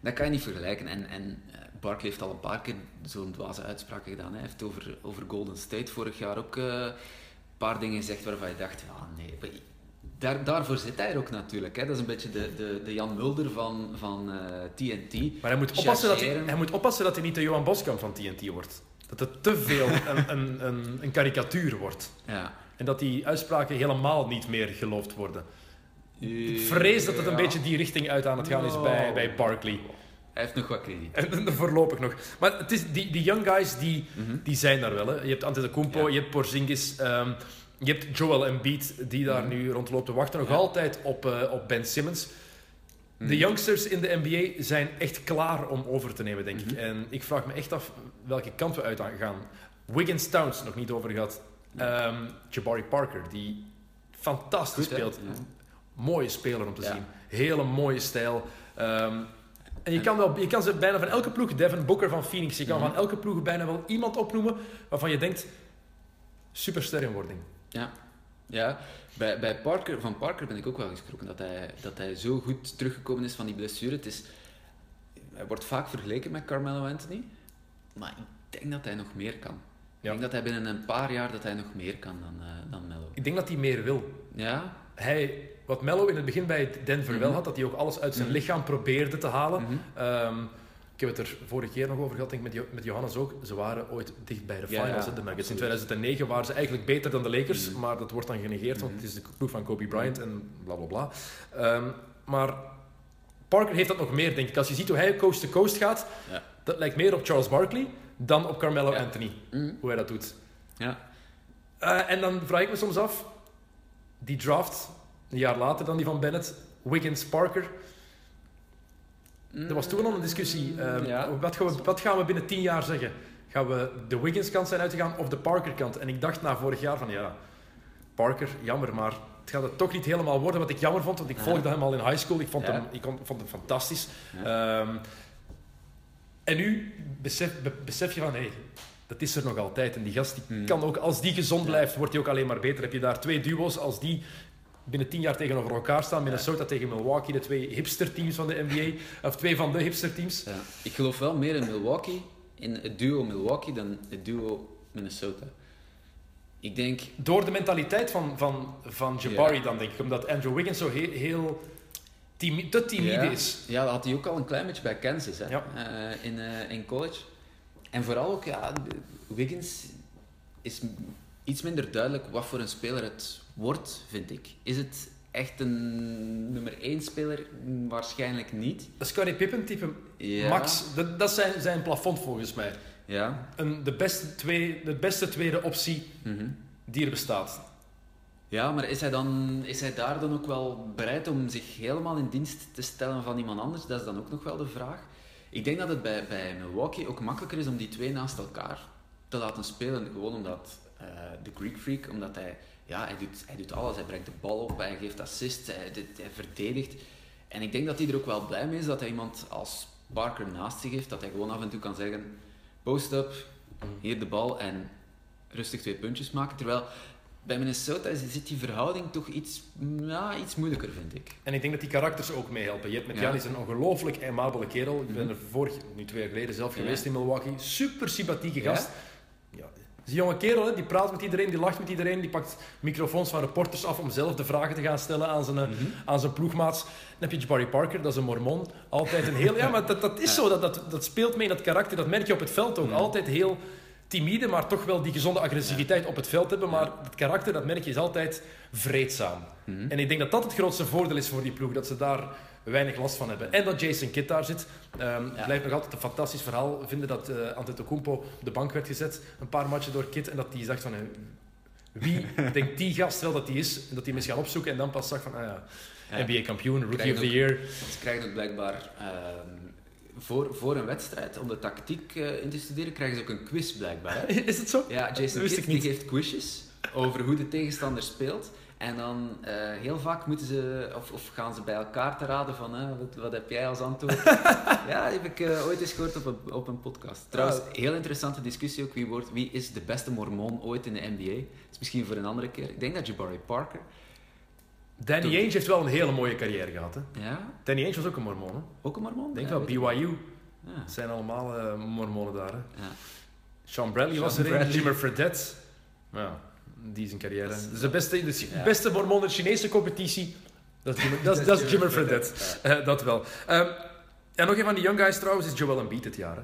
Dat kan je niet vergelijken. En, en eh, Barkley heeft al een paar keer zo'n dwaze uitspraken gedaan. Hij heeft over, over Golden State vorig jaar ook eh, een paar dingen gezegd waarvan je dacht, ja, nee... Daar, daarvoor zit hij er ook natuurlijk. Hè. Dat is een beetje de, de, de Jan Mulder van, van eh, TNT. Maar hij moet, oppassen dat hij, moet oppassen dat hij niet de Johan Boskamp van TNT wordt. Dat het te veel [LAUGHS] een, een, een, een karikatuur wordt. Ja. En dat die uitspraken helemaal niet meer geloofd worden. Ik vrees dat het een Ja. beetje die richting uit aan het gaan is bij, No. bij Barkley. Hij heeft nog wat krediet. En voorlopig nog. Maar het is, die, die young guys, die, Mhm. die zijn daar wel. Hè. Je hebt Antetokounmpo, Ja. je hebt Porzingis, ehm, je hebt Joel Embiid, die daar nu rondloopt te wachten. Nog Ja. altijd op, eh, op Ben Simmons. De Mhm. youngsters in de NBA zijn echt klaar om over te nemen, denk ik. Mhm. En ik vraag me echt af welke kant we uit gaan. Wiggins Towns, nog niet over gehad. Ehm, Jabari Parker, die fantastisch Goed, speelt. Ja. Mooie speler om te Ja. zien. Hele mooie stijl. Ehm, en je kan, wel, je kan ze bijna van elke ploeg, Devin Booker van Phoenix, je kan Mhm. van elke ploeg bijna wel iemand opnoemen waarvan je denkt, superster in wording. Ja, ja. Bij, bij Parker, van Parker ben ik ook wel geschrokken dat hij, dat hij zo goed teruggekomen is van die blessure. Het is, hij wordt vaak vergeleken met Carmelo Anthony, maar ik denk dat hij nog meer kan. Ik denk dat hij binnen een paar jaar dat hij nog meer kan dan, eh dan Melo. Ik denk dat hij meer wil. Ja? Hij, wat Mello in het begin bij Denver wel Mhm. had, dat hij ook alles uit zijn Mhm. lichaam probeerde te halen. Mhm. Ehm, ik heb het er vorige keer nog over gehad, denk ik, met, Jo- met Johannes ook. Ze waren ooit dicht bij de finals, ja, hè, de Nuggets. In absoluut. 2009 waren ze eigenlijk beter dan de Lakers, Mhm. maar dat wordt dan genegeerd, want het is de ploeg van Kobe Bryant en bla bla bla. Ehm, maar Parker heeft dat nog meer, denk ik. Als je ziet hoe hij coast to coast gaat, Ja. dat lijkt meer op Charles Barkley dan op Carmelo Ja. Anthony, Mhm. hoe hij dat doet. Ja. Eh, en dan vraag ik me soms af, die draft, een jaar later dan die van Bennett, Wiggins Parker. Er was toen al een discussie. Ja. wat, gaan we, wat gaan we binnen tien jaar zeggen? Gaan we de Wiggins kant zijn uitgegaan of de Parker kant? En ik dacht na vorig jaar van ja, Parker, jammer, maar het gaat het toch niet helemaal worden wat ik jammer vond. Want ik Ja. volgde hem al in high school. Ik vond, Ja. hem, ik vond hem fantastisch. Ehm, en nu besef, be- besef je van, hé, dat is er nog altijd. En die gast die Hmm. kan ook, als die gezond blijft, wordt hij ook alleen maar beter. Heb je daar twee duo's, als die binnen tien jaar tegenover elkaar staan, Minnesota tegen Milwaukee, de twee hipster-teams van de NBA, of twee van de hipster-teams. Ja. Ik geloof wel meer in Milwaukee, in het duo Milwaukee, dan het duo Minnesota. Ik denk, Door de mentaliteit van, van, van Jabari Ja. dan, denk ik. Omdat Andrew Wiggins zo heel, heel timi- te timide ja, is. Ja, dat had hij ook al een klein beetje bij Kansas hè? Ja. Eh, in, eh, in college. En vooral ook, ja, Wiggins is iets minder duidelijk wat voor een speler het wordt, vind ik. Is het echt een nummer 1 speler? Waarschijnlijk niet. Dat is Scottie Pippen-type. Ja. Max, dat, dat zijn, zijn plafond volgens mij. Ja. Een, de, beste twee, de beste tweede optie Mhm. die er bestaat. Ja, maar is hij, dan, is hij daar dan ook wel bereid om zich helemaal in dienst te stellen van iemand anders? Dat is dan ook nog wel de vraag. Ik denk dat het bij, bij Milwaukee ook makkelijker is om die twee naast elkaar te laten spelen. Gewoon omdat eh, de Greek Freak, omdat hij, ja, hij, doet, hij doet alles. Hij brengt de bal op, hij geeft assists, hij, dit- hij verdedigt. En ik denk dat hij er ook wel blij mee is dat hij iemand als Parker naast zich heeft. Dat hij gewoon af en toe kan zeggen, post-up, hier de bal en rustig twee puntjes maken. Terwijl bij Minnesota zit die verhouding toch iets, ja, iets moeilijker, vind ik. En ik denk dat die karakters ook meehelpen. Je hebt met Ja. Mhm. Janis een ongelooflijk aimabele kerel. Ik ben er vorig, nu twee jaar geleden zelf Ja. geweest in Milwaukee. Super sympathieke gast. Ja. Is een jonge kerel, hè? die praat met iedereen, die lacht met iedereen, die pakt microfoons van reporters af om zelf de vragen te gaan stellen aan zijn, eh, Mhm. aan zijn ploegmaats. Dan heb je Jabari Parker, dat is een mormon. Altijd een heel... Ja, maar dat, dat is zo, dat, dat, dat speelt mee in dat karakter. Dat merk je op het veld ook. Mhm. Altijd heel timide, maar toch wel die gezonde agressiviteit op het veld hebben. Maar het karakter, dat merk je, is altijd vreedzaam. Mhm. En ik denk dat dat het grootste voordeel is voor die ploeg, dat ze daar weinig last van hebben. En dat Jason Kidd daar zit. Ehm Het blijft nog altijd een fantastisch verhaal vinden dat eh Antetokounmpo op de bank werd gezet, een paar matchen door Kidd, en dat hij zegt van... eh, wie denkt die gast wel dat hij is? En dat hij is gaan opzoeken en dan pas zag van, ah ja, Ja. NBA-kampioen, Rookie Krijgen of the ook- Year. Ze krijgen ook blijkbaar ehm, voor, voor een wedstrijd, om de tactiek eh, in te studeren, krijgen ze ook een quiz blijkbaar. hè? [LAUGHS] Is het zo? Ja, Jason Kidd die geeft quizjes over hoe de tegenstander speelt. En dan eh, heel vaak moeten ze, of, of gaan ze bij elkaar te raden van eh, wat, wat heb jij als antwoord? [LAUGHS] ja, heb ik eh, ooit eens gehoord op een, op een podcast. Trouwens, heel interessante discussie ook. Wie, wordt, wie is de beste mormon ooit in de NBA? Dat is misschien voor een andere keer. Ik denk dat Jabari Parker. Danny Toen- Ainge heeft wel een hele mooie carrière gehad. Hè? Ja, Danny Ainge was ook een mormon. Hè? ook een mormon? Ik denk Ja, wel, BYU. Ja. Het zijn allemaal eh, mormonen daar. Hè? Ja. Sean Bradley was Sean er Bradley. Jimmer Fredette. Ja, die is een carrière. Dat is- de beste, de Ja. beste mormon in de Chinese competitie. Dat is, Jimmer- dat dat is Jimmer Fredette. [LAUGHS] Eh, dat wel. Ehm, en nog een van die young guys trouwens is Joel Embiid dit jaar.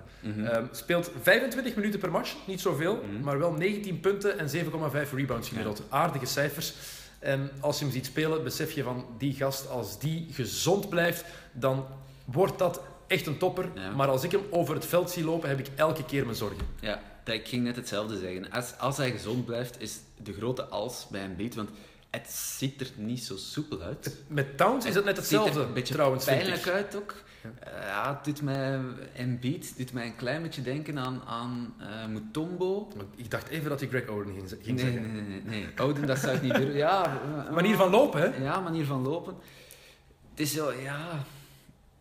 Ehm, speelt 25 minuten per match, niet zoveel, Mhm. maar wel 19 punten en 7,5 rebounds gemiddeld. Aardige cijfers. En als je hem ziet spelen, besef je van die gast, als die gezond blijft, dan wordt dat echt een topper. Ja. Maar als ik hem over het veld zie lopen, heb ik elke keer mijn zorgen. Ja, dat- ik ging net hetzelfde zeggen. Als, als hij gezond blijft, is de grote als bij een beat, want het ziet er niet zo soepel uit. Met Towns is het net ziet er hetzelfde, een beetje trouwens, pijnlijk uit ook. Eh, Ja, het doet mij, Embiid doet mij een klein beetje denken aan, aan eh, Mutombo. Ik dacht even dat hij Greg Oden ging, ging Nee, zeggen. nee, nee, nee. Ouden, dat zou ik niet durven. Ja, [LAUGHS] eh, Manier van lopen, hè? Ja, manier van lopen. Het is zo, ja...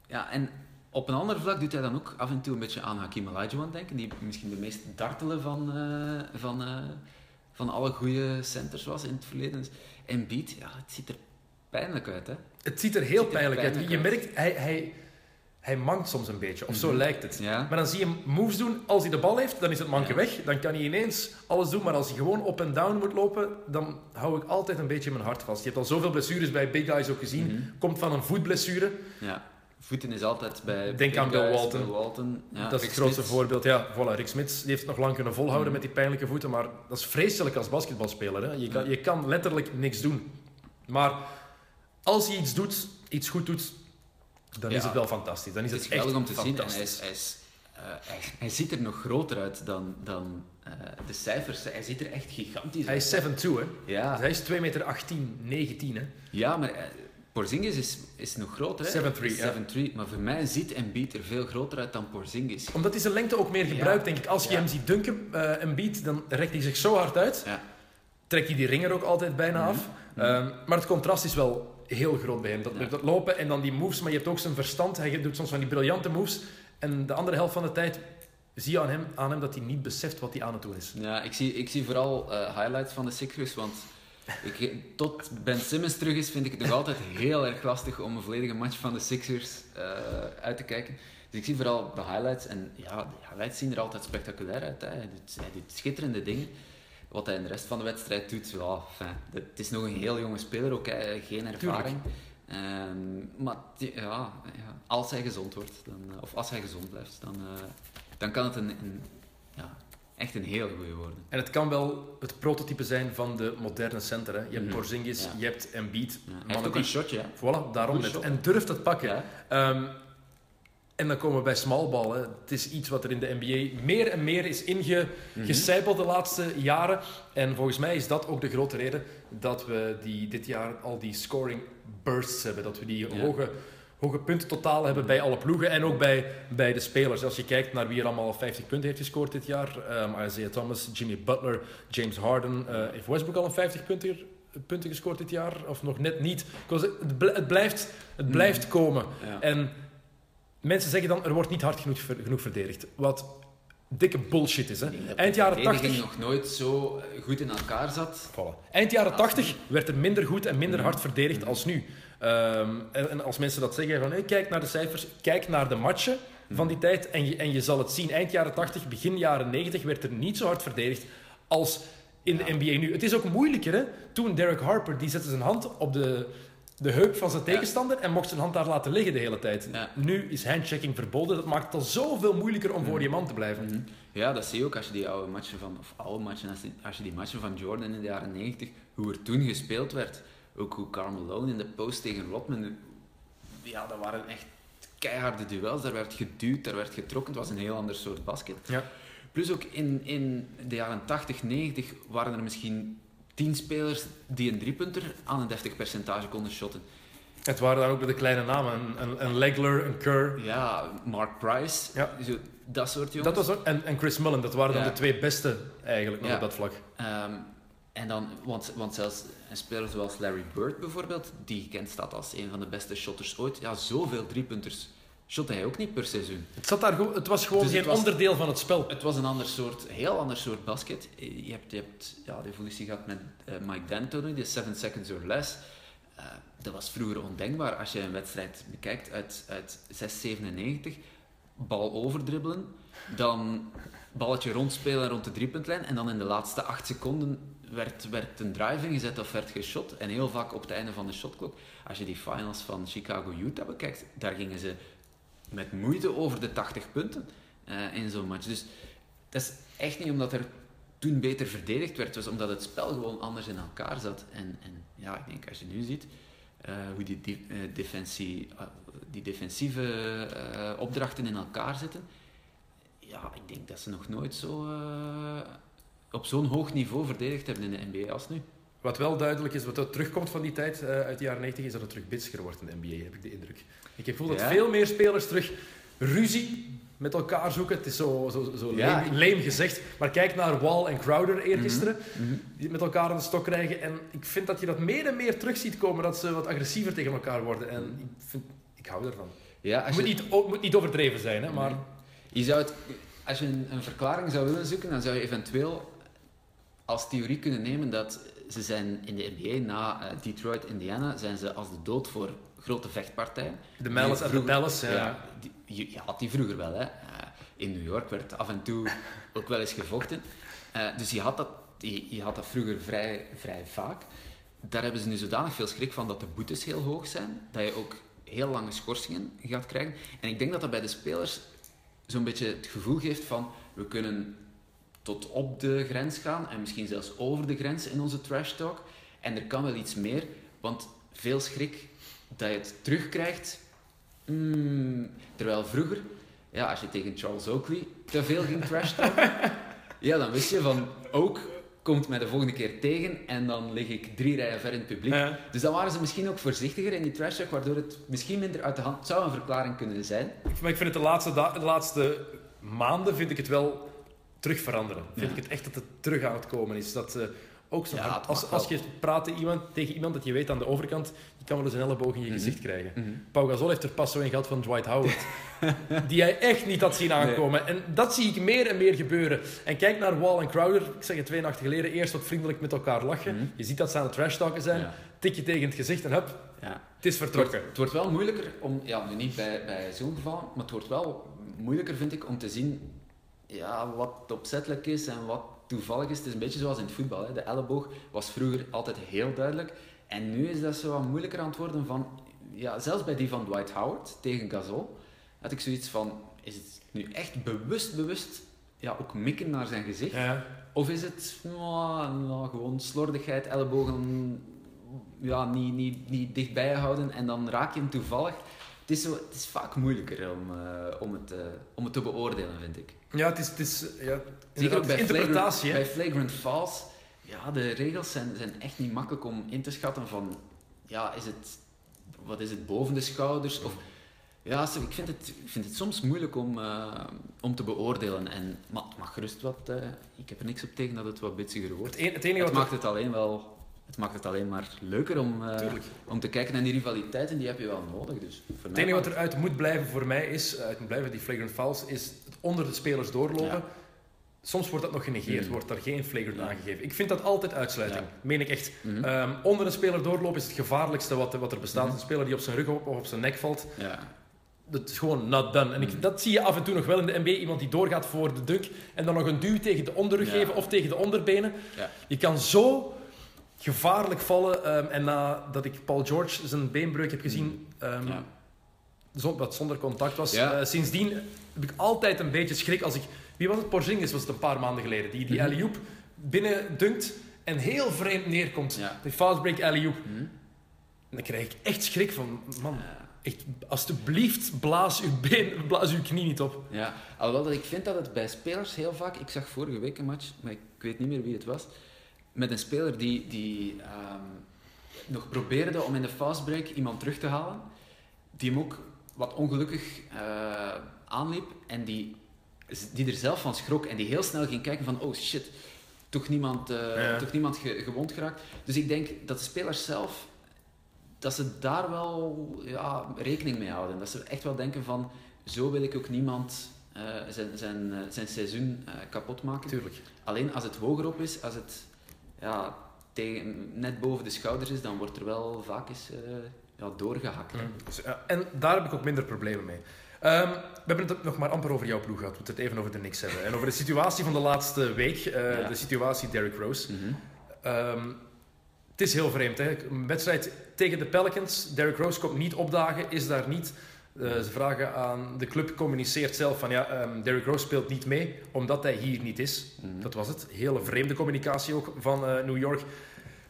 Ja, en op een ander vlak doet hij dan ook af en toe een beetje aan Hakim Olajuwon denken, die misschien de meest dartele van, eh, van, eh, van alle goede centers was in het verleden. Dus Embiid, ja, het ziet er pijnlijk uit, hè. Het ziet er heel ziet er pijnlijk uit. Je merkt, hij, hij, hij mankt soms een beetje, of zo Mhm. lijkt het. Ja. Maar dan zie je hem moves doen. Als hij de bal heeft, dan is het manke Ja. weg. Dan kan hij ineens alles doen. Maar als hij gewoon op en down moet lopen, dan hou ik altijd een beetje mijn hart vast. Je hebt al zoveel blessures bij big guys ook gezien. Mhm. Komt van een voetblessure. Ja. Voeten is altijd bij... Denk aan Bill Walton. Bill Walton. Ja, dat is Rick het grootste Smits. voorbeeld. Ja, voilà, Rick Smits die heeft het nog lang kunnen volhouden Mhm. met die pijnlijke voeten. Maar dat is vreselijk als basketbalspeler. Hè. Je, kan, Ja. je kan letterlijk niks doen. Maar als hij iets doet, iets goed doet, dan Ja. is het wel fantastisch. Dan is Het het, is echt geweldig om te zien. En hij, is, hij, is, eh, hij, hij ziet er nog groter uit dan, dan eh, de cijfers. Hij ziet er echt gigantisch Hij uit. is 7'2", hè. Ja, Dus hij is 2 meter 18, 19, hè. ja maar eh, Porzingis is, is nog groter. hè? 7'3", ja. 7'3", Maar voor mij ziet Embiid er veel groter uit dan Porzingis. Omdat hij zijn lengte ook meer gebruikt, Ja. denk ik. Als je Ja. hem ziet dunken, een beat, dan rekt hij zich zo hard uit. Ja. Trekt hij die ringer ook altijd bijna Mhm. af. Mhm. Ehm, maar het contrast is wel heel groot bij hem. Dat, dat lopen en dan die moves, maar je hebt ook zijn verstand. Hij doet soms van die briljante moves. En de andere helft van de tijd zie je aan hem, aan hem dat hij niet beseft wat hij aan het doen is. Ja, ik zie, ik zie vooral eh, highlights van de Sixers, want ik, tot Ben Simmons terug is, vind ik het nog altijd heel erg lastig om een volledige match van de Sixers eh, uit te kijken. Dus ik zie vooral de highlights en ja, de highlights zien er altijd spectaculair uit. Hè. Hij, doet, hij doet schitterende dingen. Wat hij in de rest van de wedstrijd doet, ja, fijn. het is nog een heel jonge speler, ook hè, geen ervaring. Ehm, maar ja, ja, als hij gezond wordt, dan, eh, of als hij gezond blijft, dan, eh, dan kan het een, een, ja, echt een heel goede worden. En het kan wel het prototype zijn van de moderne center. Hè. Je hebt Mhm. Porzingis, Ja. je hebt Embiid. Ja, hij heeft ook een shotje, hè? Voilà, daarom net. En durft het pakken. Ja. Ehm, en dan komen we bij smallball. Hè. Het is iets wat er in de NBA meer en meer is ingecijpeld de laatste jaren. En volgens mij is dat ook de grote reden dat we die, dit jaar al die scoring bursts hebben. Dat we die hoge, hoge puntentotaal hebben bij alle ploegen en ook bij, bij de spelers. Als je kijkt naar wie er allemaal 50 punten heeft gescoord dit jaar, um, Isaiah Thomas, Jimmy Butler, James Harden. Uh, heeft Westbrook al een 50 punten, punten gescoord dit jaar? Of nog net niet? Het blijft, het blijft mm. komen. Ja. En mensen zeggen dan, er wordt niet hard genoeg, genoeg verdedigd. Wat dikke bullshit is. Hè. Eind jaren 80 nog nooit zo goed in elkaar zat. Voilà. Eind jaren 80 werd er minder goed en minder hard verdedigd als nu. Um, en, als mensen dat zeggen van hey, kijk naar de cijfers, kijk naar de matchen van die tijd en je, en je zal het zien. Eind jaren 80, begin jaren 90 werd er niet zo hard verdedigd als in de NBA nu. Het is ook moeilijker. Hè? Toen Derek Harper die zette zijn hand op de, de heup van zijn tegenstander en mocht zijn hand daar laten liggen de hele tijd. Nu is handchecking verboden. Dat maakt het al zoveel moeilijker om voor je man te blijven. Mhm. Ja, dat zie je ook als je die oude matchen van, of oude matchen, als, als je die matchen van Jordan in de jaren 90, hoe er toen gespeeld werd. Ook hoe Carmelo in de post tegen Rodman, ja, dat waren echt keiharde duels. Daar werd geduwd, daar werd getrokken. Het was een heel ander soort basket. Ja. Plus ook in, in de jaren 80, 90 waren er misschien tien spelers die een driepunter aan een deftig percentage konden shotten. Het waren dan ook de kleine namen. Een, een Legler, een Kerr. Ja, Mark Price. Ja. Zo, dat soort jongens. Dat was ook, en, en Chris Mullen. Dat waren dan de twee beste eigenlijk nog op dat vlak. Um, en dan, want, want zelfs een speler zoals Larry Bird bijvoorbeeld, die gekend staat als een van de beste shotters ooit. Ja, zoveel driepunters shotte hij ook niet per seizoen. Het, zat daar het was gewoon dus geen onderdeel van het spel. Het was een ander soort, heel ander soort basket. Je hebt, je hebt ja, de evolutie gehad met uh, Mike D'Antoni, de 7 seconds or less. Uh, dat was vroeger ondenkbaar. Als je een wedstrijd bekijkt uit, uit 697, bal overdribbelen, dan balletje rondspelen rond de driepuntlijn en dan in de laatste acht seconden werd, werd een drive ingezet of werd geschot. En heel vaak op het einde van de shotklok. Als je die finals van Chicago-Utah bekijkt, daar gingen ze met moeite over de 80 punten uh, in zo'n match. Dus dat is echt niet omdat er toen beter verdedigd werd, was omdat het spel gewoon anders in elkaar zat. En, en ja, ik denk als je nu ziet uh, hoe die, uh, defensie, die defensieve opdrachten in elkaar zitten, ja, ik denk dat ze nog nooit zo op zo'n hoog niveau verdedigd hebben in de NBA als nu. Wat wel duidelijk is, wat er terugkomt van die tijd uh, uit de jaren 90, is dat het terug bitsiger wordt in de NBA, heb ik de indruk. Ik heb gevoel dat veel meer spelers terug ruzie met elkaar zoeken. Het is zo, zo, zo ja. leem, gezegd. Maar kijk naar Wall en Crowder eergisteren, mm -hmm. die met elkaar aan de stok krijgen. En ik vind dat je dat meer en meer terug ziet komen, dat ze wat agressiever tegen elkaar worden. En ik, vind, ik hou ervan. Ja, als moet, niet, moet niet overdreven zijn, hè, maar... Je zou het, als je een, een verklaring zou willen zoeken, dan zou je eventueel als theorie kunnen nemen dat ze zijn in de NBA na uh, Detroit, Indiana, zijn ze als de dood voor grote vechtpartijen. De Malice en de Dallas, ja. ja die, je, had die vroeger wel, hè. Uh, in New York werd af en toe [LAUGHS] ook wel eens gevochten. Uh, dus je had, dat, je, je, had dat vroeger vrij, vrij vaak. Daar hebben ze nu zodanig veel schrik van dat de boetes heel hoog zijn, dat je ook heel lange schorsingen gaat krijgen. En ik denk dat dat bij de spelers zo'n beetje het gevoel geeft van we kunnen tot op de grens gaan en misschien zelfs over de grens in onze trash talk. En er kan wel iets meer, want veel schrik dat je het terugkrijgt. Mm, terwijl vroeger, ja, als je tegen Charles Oakley te veel ging trash talken, [LAUGHS] ja, dan wist je van ook komt mij de volgende keer tegen en dan lig ik drie rijen ver in het publiek. Dus dan waren ze misschien ook voorzichtiger in die trash talk, waardoor het misschien minder uit de hand zou een verklaring kunnen zijn. Maar ik vind het de laatste, de laatste maanden vind ik het wel terug veranderen. Vind ik het echt dat het terug aan het komen is. Dat, ook zo ja, als, als je praat tegen iemand, tegen iemand dat je weet aan de overkant, je kan wel eens een elleboog in je mhm. gezicht krijgen. Mm Pau Gasol heeft er pas zo in gehad van Dwight Howard. [LAUGHS] die hij echt niet had zien aankomen. En dat zie ik meer en meer gebeuren. En kijk naar Wall en Crowder. Ik zeg het twee nachten geleden. Eerst wat vriendelijk met elkaar lachen. Mhm. Je ziet dat ze aan het trash talken zijn. Ja. Tik je tegen het gezicht en hup. Ja. Het is vertrokken. Het wordt, wel moeilijker om... Ja, nu niet bij, bij zo'n geval. Maar het wordt wel moeilijker, vind ik, om te zien ja, wat opzettelijk is en wat toevallig is. Het is een beetje zoals in het voetbal. Hè. De elleboog was vroeger altijd heel duidelijk. En nu is dat zo wat moeilijker aan het worden van... Ja, zelfs bij die van Dwight Howard tegen Gasol had ik zoiets van... Is het nu echt bewust, bewust ja, ook mikken naar zijn gezicht? Ja. Of is het nou, nou, gewoon slordigheid, ellebogen ja, niet, niet, niet dichtbij houden en dan raak je hem toevallig het is, zo, het is vaak moeilijker om, uh, om, het, uh, om het te beoordelen, vind ik. Ja, het is, het is ja, Zeker ook bij interpretatie. Flagrant, bij flagrant falls, ja, de regels zijn, zijn echt niet makkelijk om in te schatten van, ja, is het wat is het, boven de schouders? Of, ja, ik vind het, ik vind het soms moeilijk om, uh, om te beoordelen. En, maar het mag gerust wat... Uh, ik heb er niks op tegen dat het wat bitsiger wordt. Het, een, het, enige het maakt het alleen wel... Het maakt het alleen maar leuker om, uh, om te kijken. En die rivaliteiten die heb je wel nodig. Dus het enige wat eruit moet blijven voor mij is... uit moet blijven, die flagrant fouls, is onder de spelers doorlopen. Ja. Soms wordt dat nog genegeerd, mm. wordt daar geen flagrant aangegeven. Ik vind dat altijd uitsluiting, ja. meen ik echt. Mm -hmm. um, onder een speler doorlopen is het gevaarlijkste wat, wat er bestaat. Mm -hmm. Een speler die op zijn rug of op zijn nek valt. Ja dat is gewoon not done. En ik, mm. dat zie je af en toe nog wel in de NBA. Iemand die doorgaat voor de dunk en dan nog een duw tegen de onderrug geven of tegen de onderbenen. Ja. Je kan zo gevaarlijk vallen. Um, en nadat ik Paul George zijn beenbreuk heb gezien, um, ja. wat zonder contact was, uh, sindsdien heb ik altijd een beetje schrik als ik... Wie was het? Porzingis was het een paar maanden geleden. Die, die mm -hmm. binnen dunkt en heel vreemd neerkomt. De fast break alley-oop. Mm -hmm. En dan krijg ik echt schrik van... Man, echt, alsjeblieft, blaas uw, been, blaas uw knie niet op. Ja, alhoewel dat ik vind dat het bij spelers heel vaak... Ik zag vorige week een match, maar ik weet niet meer wie het was. Met een speler die, die um, nog probeerde om in de fastbreak iemand terug te halen. Die hem ook wat ongelukkig uh, aanliep. En die, die er zelf van schrok. En die heel snel ging kijken van... Oh shit, toch niemand, uh, ja. toch niemand ge, gewond geraakt. Dus ik denk dat de spelers zelf dat ze daar wel ja, rekening mee houden. Dat ze echt wel denken van, zo wil ik ook niemand uh, zijn, zijn, uh, zijn seizoen uh, kapot maken. Tuurlijk. Alleen als het hoger op is, als het ja, tegen, net boven de schouders is, dan wordt er wel vaak eens ja, doorgehakt. Mm. Dus, en daar heb ik ook minder problemen mee. Um, we hebben het nog maar amper over jouw ploeg gehad. We moeten het even over de Knicks hebben. En over de situatie van de laatste week. Ja. De situatie Derrick Rose. Mm -hmm. um, het is heel vreemd. Hè? Een wedstrijd tegen de Pelicans. Derrick Rose komt niet opdagen, is daar niet. Uh, ze vragen aan de club, communiceert zelf van ja, um, Derrick Rose speelt niet mee omdat hij hier niet is. Mm. Dat was het. Hele vreemde communicatie ook van uh, New York.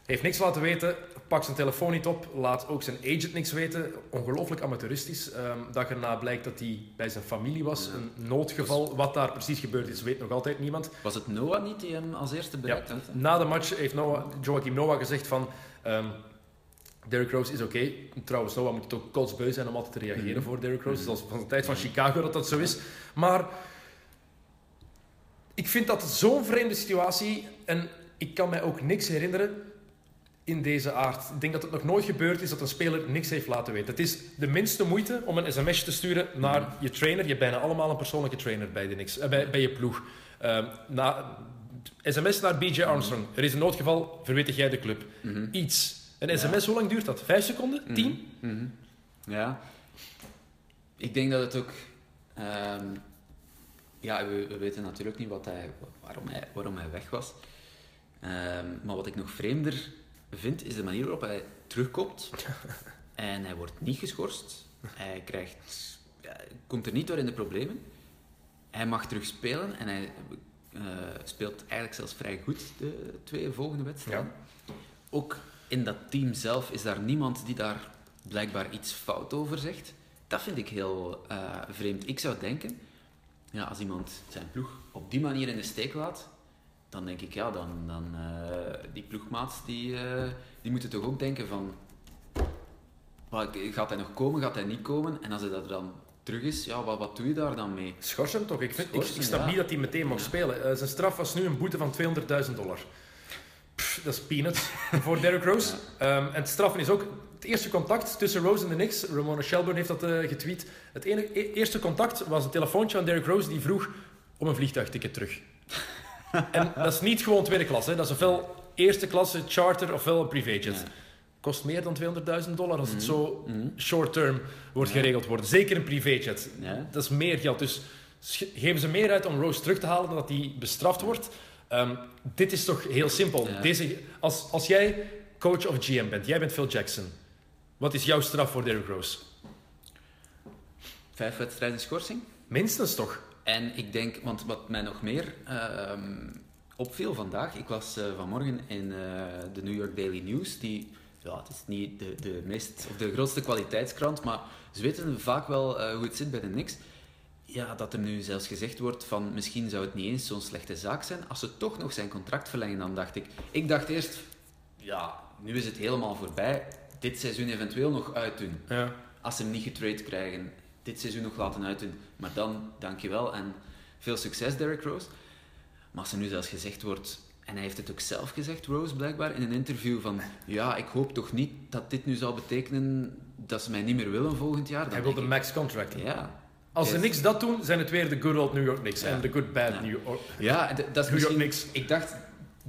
Heeft niks laten weten, pakt zijn telefoon niet op, laat ook zijn agent niks weten. Ongelooflijk amateuristisch. Um, dag erna blijkt dat hij bij zijn familie was. Ja. Een noodgeval. Wat daar precies gebeurd is, weet nog altijd niemand. Was het Noah niet die hem als eerste bereikt ja, Na de match heeft Noah, Joachim Noah gezegd van... Um, Derrick Rose is oké. Okay. Trouwens, Noah moet het ook kotsbeu zijn om altijd te reageren mm -hmm. voor Derrick Rose. Mm -hmm. Zoals van de tijd van Chicago dat dat zo is. Maar ik vind dat zo'n vreemde situatie. En ik kan mij ook niks herinneren in deze aard. Ik denk dat het nog nooit gebeurd is dat een speler niks heeft laten weten. Het is de minste moeite om een sms te sturen naar je trainer. Je hebt bijna allemaal een persoonlijke trainer bij, de Knicks, eh, bij, bij je ploeg. Um, na, sms naar BJ Armstrong. Er is een noodgeval, verwittig jij de club. Mm -hmm. Iets. Een sms, ja. hoe lang duurt dat? Vijf seconden? Mhm. Tien? Mm -hmm. Ja. Ik denk dat het ook... Um, ja, we, we, weten natuurlijk niet wat hij, waarom, hij, waarom hij weg was. Um, maar wat ik nog vreemder vind, is de manier waarop hij terugkomt. [LAUGHS] en hij wordt niet geschorst. Hij krijgt, ja, komt er niet door in de problemen. Hij mag terug spelen en hij uh, speelt eigenlijk zelfs vrij goed de twee volgende wedstrijden. Ja. Ook in dat team zelf is daar niemand die daar blijkbaar iets fout over zegt. Dat vind ik heel uh, vreemd. Ik zou denken, ja, als iemand zijn ploeg op die manier in de steek laat, dan denk ik, ja, dan, dan uh, die ploegmaats, die, uh, die moeten toch ook denken van, wat, gaat hij nog komen, gaat hij niet komen? En als hij dat dan terug is, ja, wat, wat doe je daar dan mee? Schors hem toch? Ik, vind, ik, ik snap ja. niet dat hij meteen mag ja. spelen. Uh, zijn straf was nu een boete van 200.000 dollar. Pff, dat is peanuts [LAUGHS] voor Derrick Rose. Ja. Um, en het straffen is ook het eerste contact tussen Rose en de Knicks. Ramona Shelburne heeft dat getweet. Het ene, e eerste contact was een telefoontje aan Derrick Rose die vroeg om een vliegtuigticket terug. En dat is niet gewoon tweede klasse. Dat is ofwel eerste klasse charter ofwel een privéjet. Ja. Kost meer dan 200.000 dollar als het mm -hmm. zo mm-hmm. short-term wordt ja. geregeld worden. Zeker een privéjet. Ja. Dat is meer geld. Dus geven ze meer uit om Rose terug te halen dan dat hij bestraft wordt. Um, dit is toch heel simpel. Deze, als, als jij coach of GM bent, jij bent Phil Jackson. Wat is jouw straf voor Derrick Rose? Vijf wedstrijden schorsing. Minstens toch? En ik denk, want wat mij nog meer uh, opviel vandaag, ik was uh, vanmorgen in uh, de New York Daily News, die, ja, het is niet de, de, meest, of de grootste kwaliteitskrant, maar ze weten vaak wel hoe het zit bij de Knicks. Ja, dat er nu zelfs gezegd wordt van misschien zou het niet eens zo'n slechte zaak zijn als ze toch nog zijn contract verlengen, dan dacht ik. Ik dacht eerst, ja, nu is het helemaal voorbij dit seizoen eventueel nog uitdoen. Ja. Als ze hem niet getrade krijgen, dit seizoen nog laten uitdoen. Maar dan, dankjewel en veel succes, Derrick Rose. Maar als er nu zelfs gezegd wordt, en hij heeft het ook zelf gezegd, Rose blijkbaar, in een interview van ja, ik hoop toch niet dat dit nu zal betekenen dat ze mij niet meer willen volgend jaar. Dan Hij wil de max contract. Ja. Als ze niks dat doen, zijn het weer de good old New York Knicks. Ja. En de good bad Ja. New York... Ja, dat is New York misschien... Knicks. Ik dacht,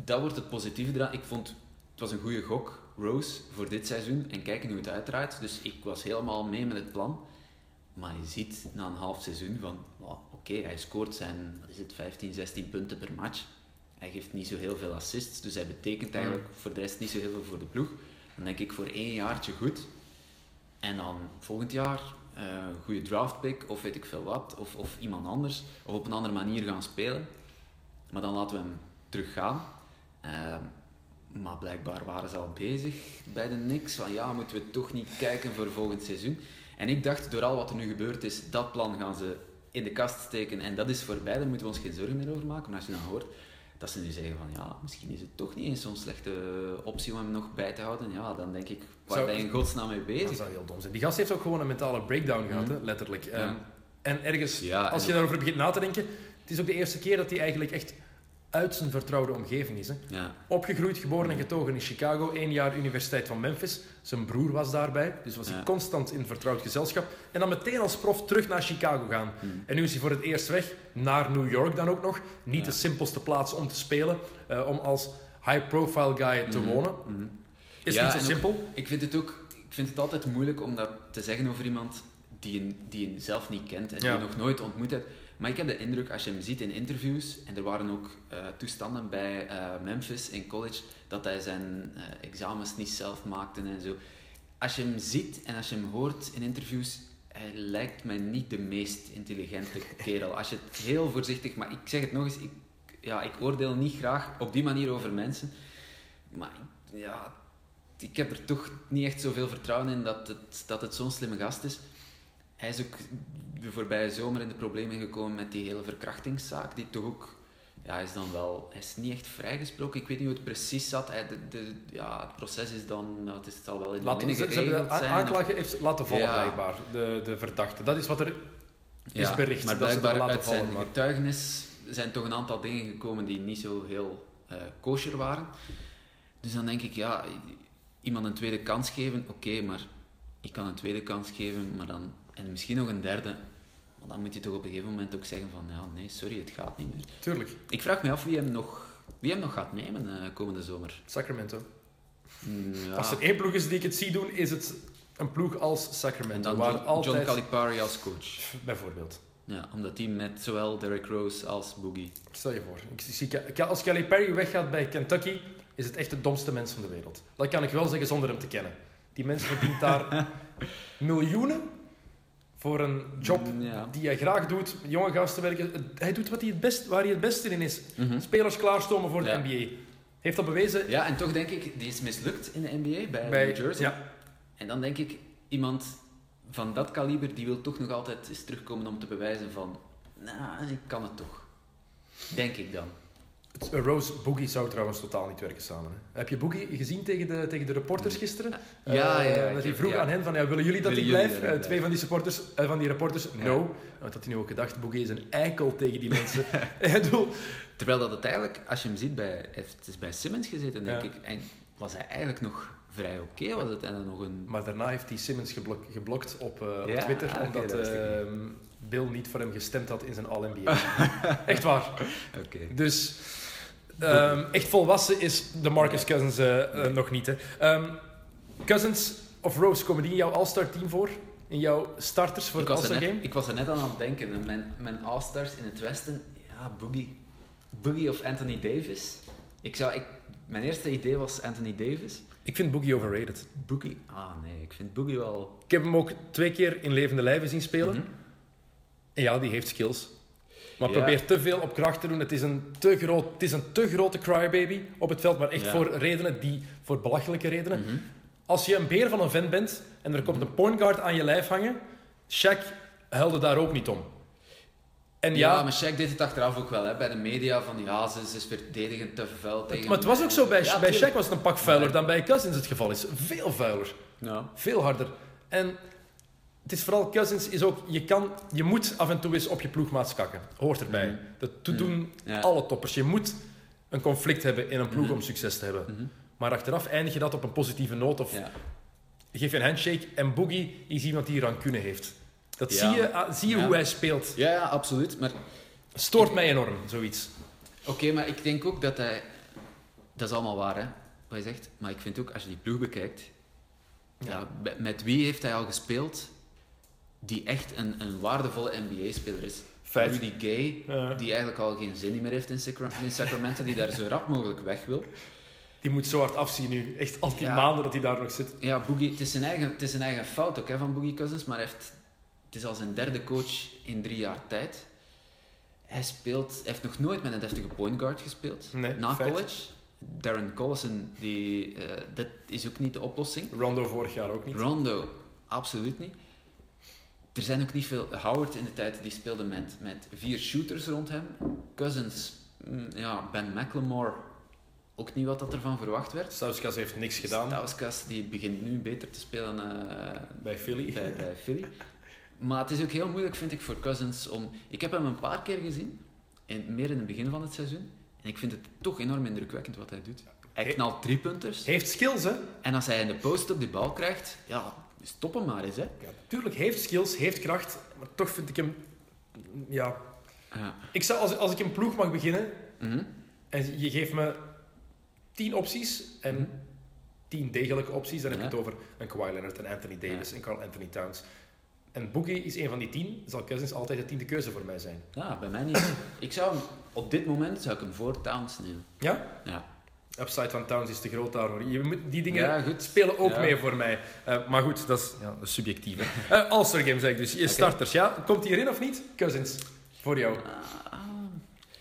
dat wordt het positieve eraan. Ik vond, het was een goede gok, Rose, voor dit seizoen. En kijken hoe het uitdraait. Dus ik was helemaal mee met het plan. Maar je ziet na een half seizoen van, oké, hij scoort zijn, wat is het, 15, 16 punten per match. Hij geeft niet zo heel veel assists, dus hij betekent eigenlijk voor de rest niet zo heel veel voor de ploeg. Dan denk ik voor één jaartje goed. En dan volgend jaar eh, een goede draftpick of weet ik veel wat, of, of iemand anders, of op een andere manier gaan spelen. Maar dan laten we hem teruggaan. Ehm, maar blijkbaar waren ze al bezig bij de Knicks. Van ja, moeten we toch niet kijken voor volgend seizoen. En ik dacht, door al wat er nu gebeurd is, dat plan gaan ze in de kast steken. En dat is voorbij, daar moeten we ons geen zorgen meer over maken. Maar als je dan hoort dat ze nu zeggen van ja, misschien is het toch niet eens zo'n slechte optie om hem nog bij te houden. Ja, dan denk ik, waar Zou- ben je in godsnaam mee Dat bezig? zou heel dom zijn. Die gast heeft ook gewoon een mentale breakdown gehad, Mhm. hè, letterlijk. Ja. Ehm, en ergens, Ja, als en je daarover begint na te denken, het is ook de eerste keer dat hij eigenlijk echt uit zijn vertrouwde omgeving is. Hè. Ja, Opgegroeid, geboren en getogen in Chicago, één jaar Universiteit van Memphis. Zijn broer was daarbij, dus was hij constant in vertrouwd gezelschap. En dan meteen als prof terug naar Chicago gaan. Mhm. En nu is hij voor het eerst weg, naar New York dan ook nog. Niet Ja. de simpelste plaats om te spelen, eh, om als high-profile guy te Mhm. wonen. Mhm. Is Ja, niet zo ook- simpel. Ik vind het ook ik vind het altijd moeilijk om dat te zeggen over iemand die je, die je zelf niet kent en die je nog nooit ontmoet hebt. Maar ik heb de indruk, als je hem ziet in interviews, en er waren ook eh, toestanden bij eh, Memphis in college, dat hij zijn eh, examens niet zelf maakte en zo. Als je hem ziet en als je hem hoort in interviews, hij lijkt mij niet de meest intelligente [LAUGHS] kerel. Als je het heel voorzichtig, maar ik zeg het nog eens, ik, ja, ik oordeel niet graag op die manier over mensen. Maar ik- ja, ik heb er toch niet echt zoveel vertrouwen in dat het, dat het zo'n slimme gast is. Hij is ook de voorbije zomer in de problemen gekomen met die hele verkrachtingszaak, die toch ook... Ja, hij is dan wel... Hij is niet echt vrijgesproken. Ik weet niet hoe het precies zat. Hij, de, de, ja, het proces is dan... nou, het, is, het zal wel in de Laten, ze, de aanklager heeft laten vallen, Ja. blijkbaar, de, de verdachte. Dat is wat er is bericht. Maar dat blijkbaar laten uit zijn. Maar... getuigenis zijn toch een aantal dingen gekomen die niet zo heel eh kosher waren. Dus dan denk ik, ja, iemand een tweede kans geven, oké, maar ik kan een tweede kans geven, maar dan, en misschien nog een derde. Maar dan moet je toch op een gegeven moment ook zeggen van, ja, nee, sorry, het gaat niet meer. Tuurlijk, Ik vraag me af wie hem nog, wie hem nog gaat nemen eh, komende zomer. Sacramento. Mm, ja. Als er één ploeg is die ik het zie doen, is het een ploeg als En Sacramento. dan waar John, altijd, John Calipari als coach. bijvoorbeeld. Ja, omdat hij met zowel Derrick Rose als Boogie... Stel je voor, ik zie, als Kelly Perry weggaat bij Kentucky, is het echt de domste mens van de wereld. Dat kan ik wel zeggen zonder hem te kennen. Die mens verdient daar [LAUGHS] miljoenen voor een job Ja. die hij graag doet. Jonge gasten werken. Hij doet wat hij het best, waar hij het beste in is. Mhm. Spelers klaarstomen voor de. NBA. Heeft dat bewezen Ja, en toch denk ik, die is mislukt in de NBA bij, bij New Jersey. Ja, En dan denk ik, iemand van dat kaliber, die wil toch nog altijd eens terugkomen om te bewijzen van, nou, ik kan het toch. Denk ik dan. Eh, Rose Boogie zou trouwens totaal niet werken samen. Hè. Heb je Boogie gezien tegen de, tegen de reporters gisteren? Ja, ja, ja, Eh, dat hij vroeg ja. aan hen van, ja, willen jullie dat Willen ik jullie blijf? Eh, twee van die, supporters, eh, van die reporters, no. Wat had hij nu ook gedacht? Boogie is een eikel tegen die mensen. [LAUGHS] Terwijl dat het eigenlijk, als je hem ziet, bij, hij heeft dus bij Simmons gezeten, denk ik. En was hij eigenlijk nog vrij oké? Was het en dan nog een... maar daarna heeft hij Simmons geblok- geblokt op, eh, op Twitter, oké, omdat ehm, Bill niet voor hem gestemd had in zijn All-NBA. [LAUGHS] Echt waar. Oké. Dus ehm, echt volwassen is de Marcus Cousins eh, eh, nog niet. Hè. Ehm, Cousins of Rose, komen die in jouw All-Star team voor? In jouw starters voor Ik het All-Star game? ik was er net aan aan het denken. en Mijn, mijn All-Stars in het Westen, ja, Boogie. Boogie of Anthony Davis. Ik zou, ik, mijn eerste idee was Anthony Davis. Ik vind Boogie overrated. Boogie? Ah nee, ik vind Boogie wel... Ik heb hem ook twee keer in levende lijven zien spelen. Mhm. En ja, die heeft skills. Maar Ja. probeert te veel op kracht te doen. Het is een te, groot, het is een te grote crybaby op het veld, maar echt Ja. voor redenen die, voor belachelijke redenen. Mhm. Als je een beer van een vent bent en er komt een point guard aan je lijf hangen, Shaq huilde daar ook niet om. En Ja, ja, maar Shaq deed het achteraf ook wel, hè, bij de media, van ja, ze, ze is verdedigend te vuil tegen maar het was ook zo, bij, Ja, bij Shaq was het een pak vuiler dan bij Cousins het geval is. Veel vuiler. Ja. Veel harder. En het is vooral Cousins is ook, je, kan, je moet af en toe eens op je ploegmaat kakken. Hoort erbij. Mhm. Dat doen Ja. alle toppers. Je moet een conflict hebben in een ploeg Mhm. om succes te hebben. Mhm. Maar achteraf eindig je dat op een positieve noot of Ja. geef je een handshake. En Boogie is iemand die rancune heeft. Dat Ja. zie je, ah, zie je hoe hij speelt. Ja, ja, absoluut. Maar Stoort mij enorm, zoiets. Oké, maar ik denk ook dat hij... Dat is allemaal waar, hè, wat je zegt. Maar ik vind ook, als je die ploeg bekijkt... Ja. met wie heeft hij al gespeeld die echt een, een waardevolle NBA-speler is? Feit. Rudy Gay, Ja. die eigenlijk al geen zin meer heeft in, Sacra- in Sacramento, die daar zo rap mogelijk weg wil. Die moet zo hard afzien nu. Echt al die Ja. maanden dat hij daar nog zit. Ja, Boogie, het is zijn eigen, het is zijn eigen fout ook hè, van Boogie Cousins, maar heeft, het is al zijn derde coach in drie jaar tijd. Hij speelt, hij heeft nog nooit met een deftige point guard gespeeld. Nee, na feit. college. Darren Collison, die, eh, dat is ook niet de oplossing. Rondo vorig jaar ook niet. Rondo, absoluut niet. Er zijn ook niet veel... Howard in de tijd, die speelde met, met vier shooters rond hem. Cousins, mm, ja, Ben McLemore, ook niet wat dat ervan verwacht werd. Stauskas heeft niks gedaan Stauskas, die begint nu beter te spelen eh, bij Philly. bij, bij Philly. Maar het is ook heel moeilijk, vind ik, voor Cousins om... Ik heb hem een paar keer gezien, in, meer in het begin van het seizoen. En ik vind het toch enorm indrukwekkend wat hij doet. Hij knalt drie punters. Heeft skills, hè? En als hij in de post op die bal krijgt, ja, stop hem maar eens, hè. Ja, tuurlijk, heeft skills, heeft kracht. Maar toch vind ik hem... Ja... Ja. Ik zou, als, als ik een ploeg mag beginnen Mhm. en je geeft me tien opties en Mhm. tien degelijke opties, dan heb je Ja. het over een Kawhi Leonard, een Anthony Davis, een Carl Anthony Towns. En Boogie is een van die tien, zal Cousins altijd de tiende keuze voor mij zijn. Ja, bij mij niet. Ik zou hem, op dit moment zou ik hem voor Towns nemen. Ja? Ja. Upside van Towns is te groot daarvoor. Die dingen Ja, goed. spelen ook Ja. mee voor mij. Eh, maar goed, dat is, ja, dat is subjectief. hè. Eh, All-Star Game zeg ik dus. Je starters, ja. Komt hij erin of niet? Cousins, voor jou.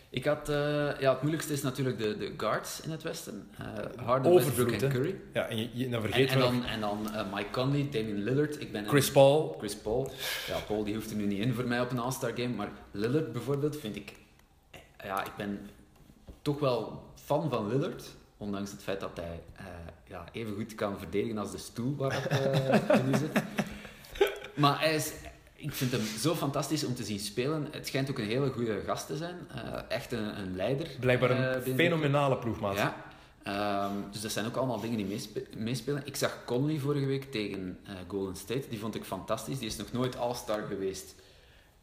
Ik had... eh, ja, het moeilijkste is natuurlijk de, de guards in het westen. Harden, Westbrook en. Curry. Ja, en, je, je- dan En, vergeet en we dan, en dan Mike Conley, Damian Lillard. Ik ben een- Chris Paul. Chris Paul. Ja, Paul die hoeft er nu niet in voor mij op een All-Star game. Maar Lillard bijvoorbeeld vind ik... Ja, ik ben toch wel fan van Lillard. Ondanks het feit dat hij eh, ja, even goed kan verdedigen als de stoel waar hij [LAUGHS] nu zit. Maar hij is... Ik vind hem zo fantastisch om te zien spelen. Het schijnt ook een hele goede gast te zijn. Eh, echt een, een leider. Blijkbaar eh, een fenomenale ploegmaat. ja. Ehm, dus dat zijn ook allemaal dingen die meespe- meespelen. Ik zag Conley vorige week tegen eh, Golden State. Die vond ik fantastisch. Die is nog nooit All-Star geweest.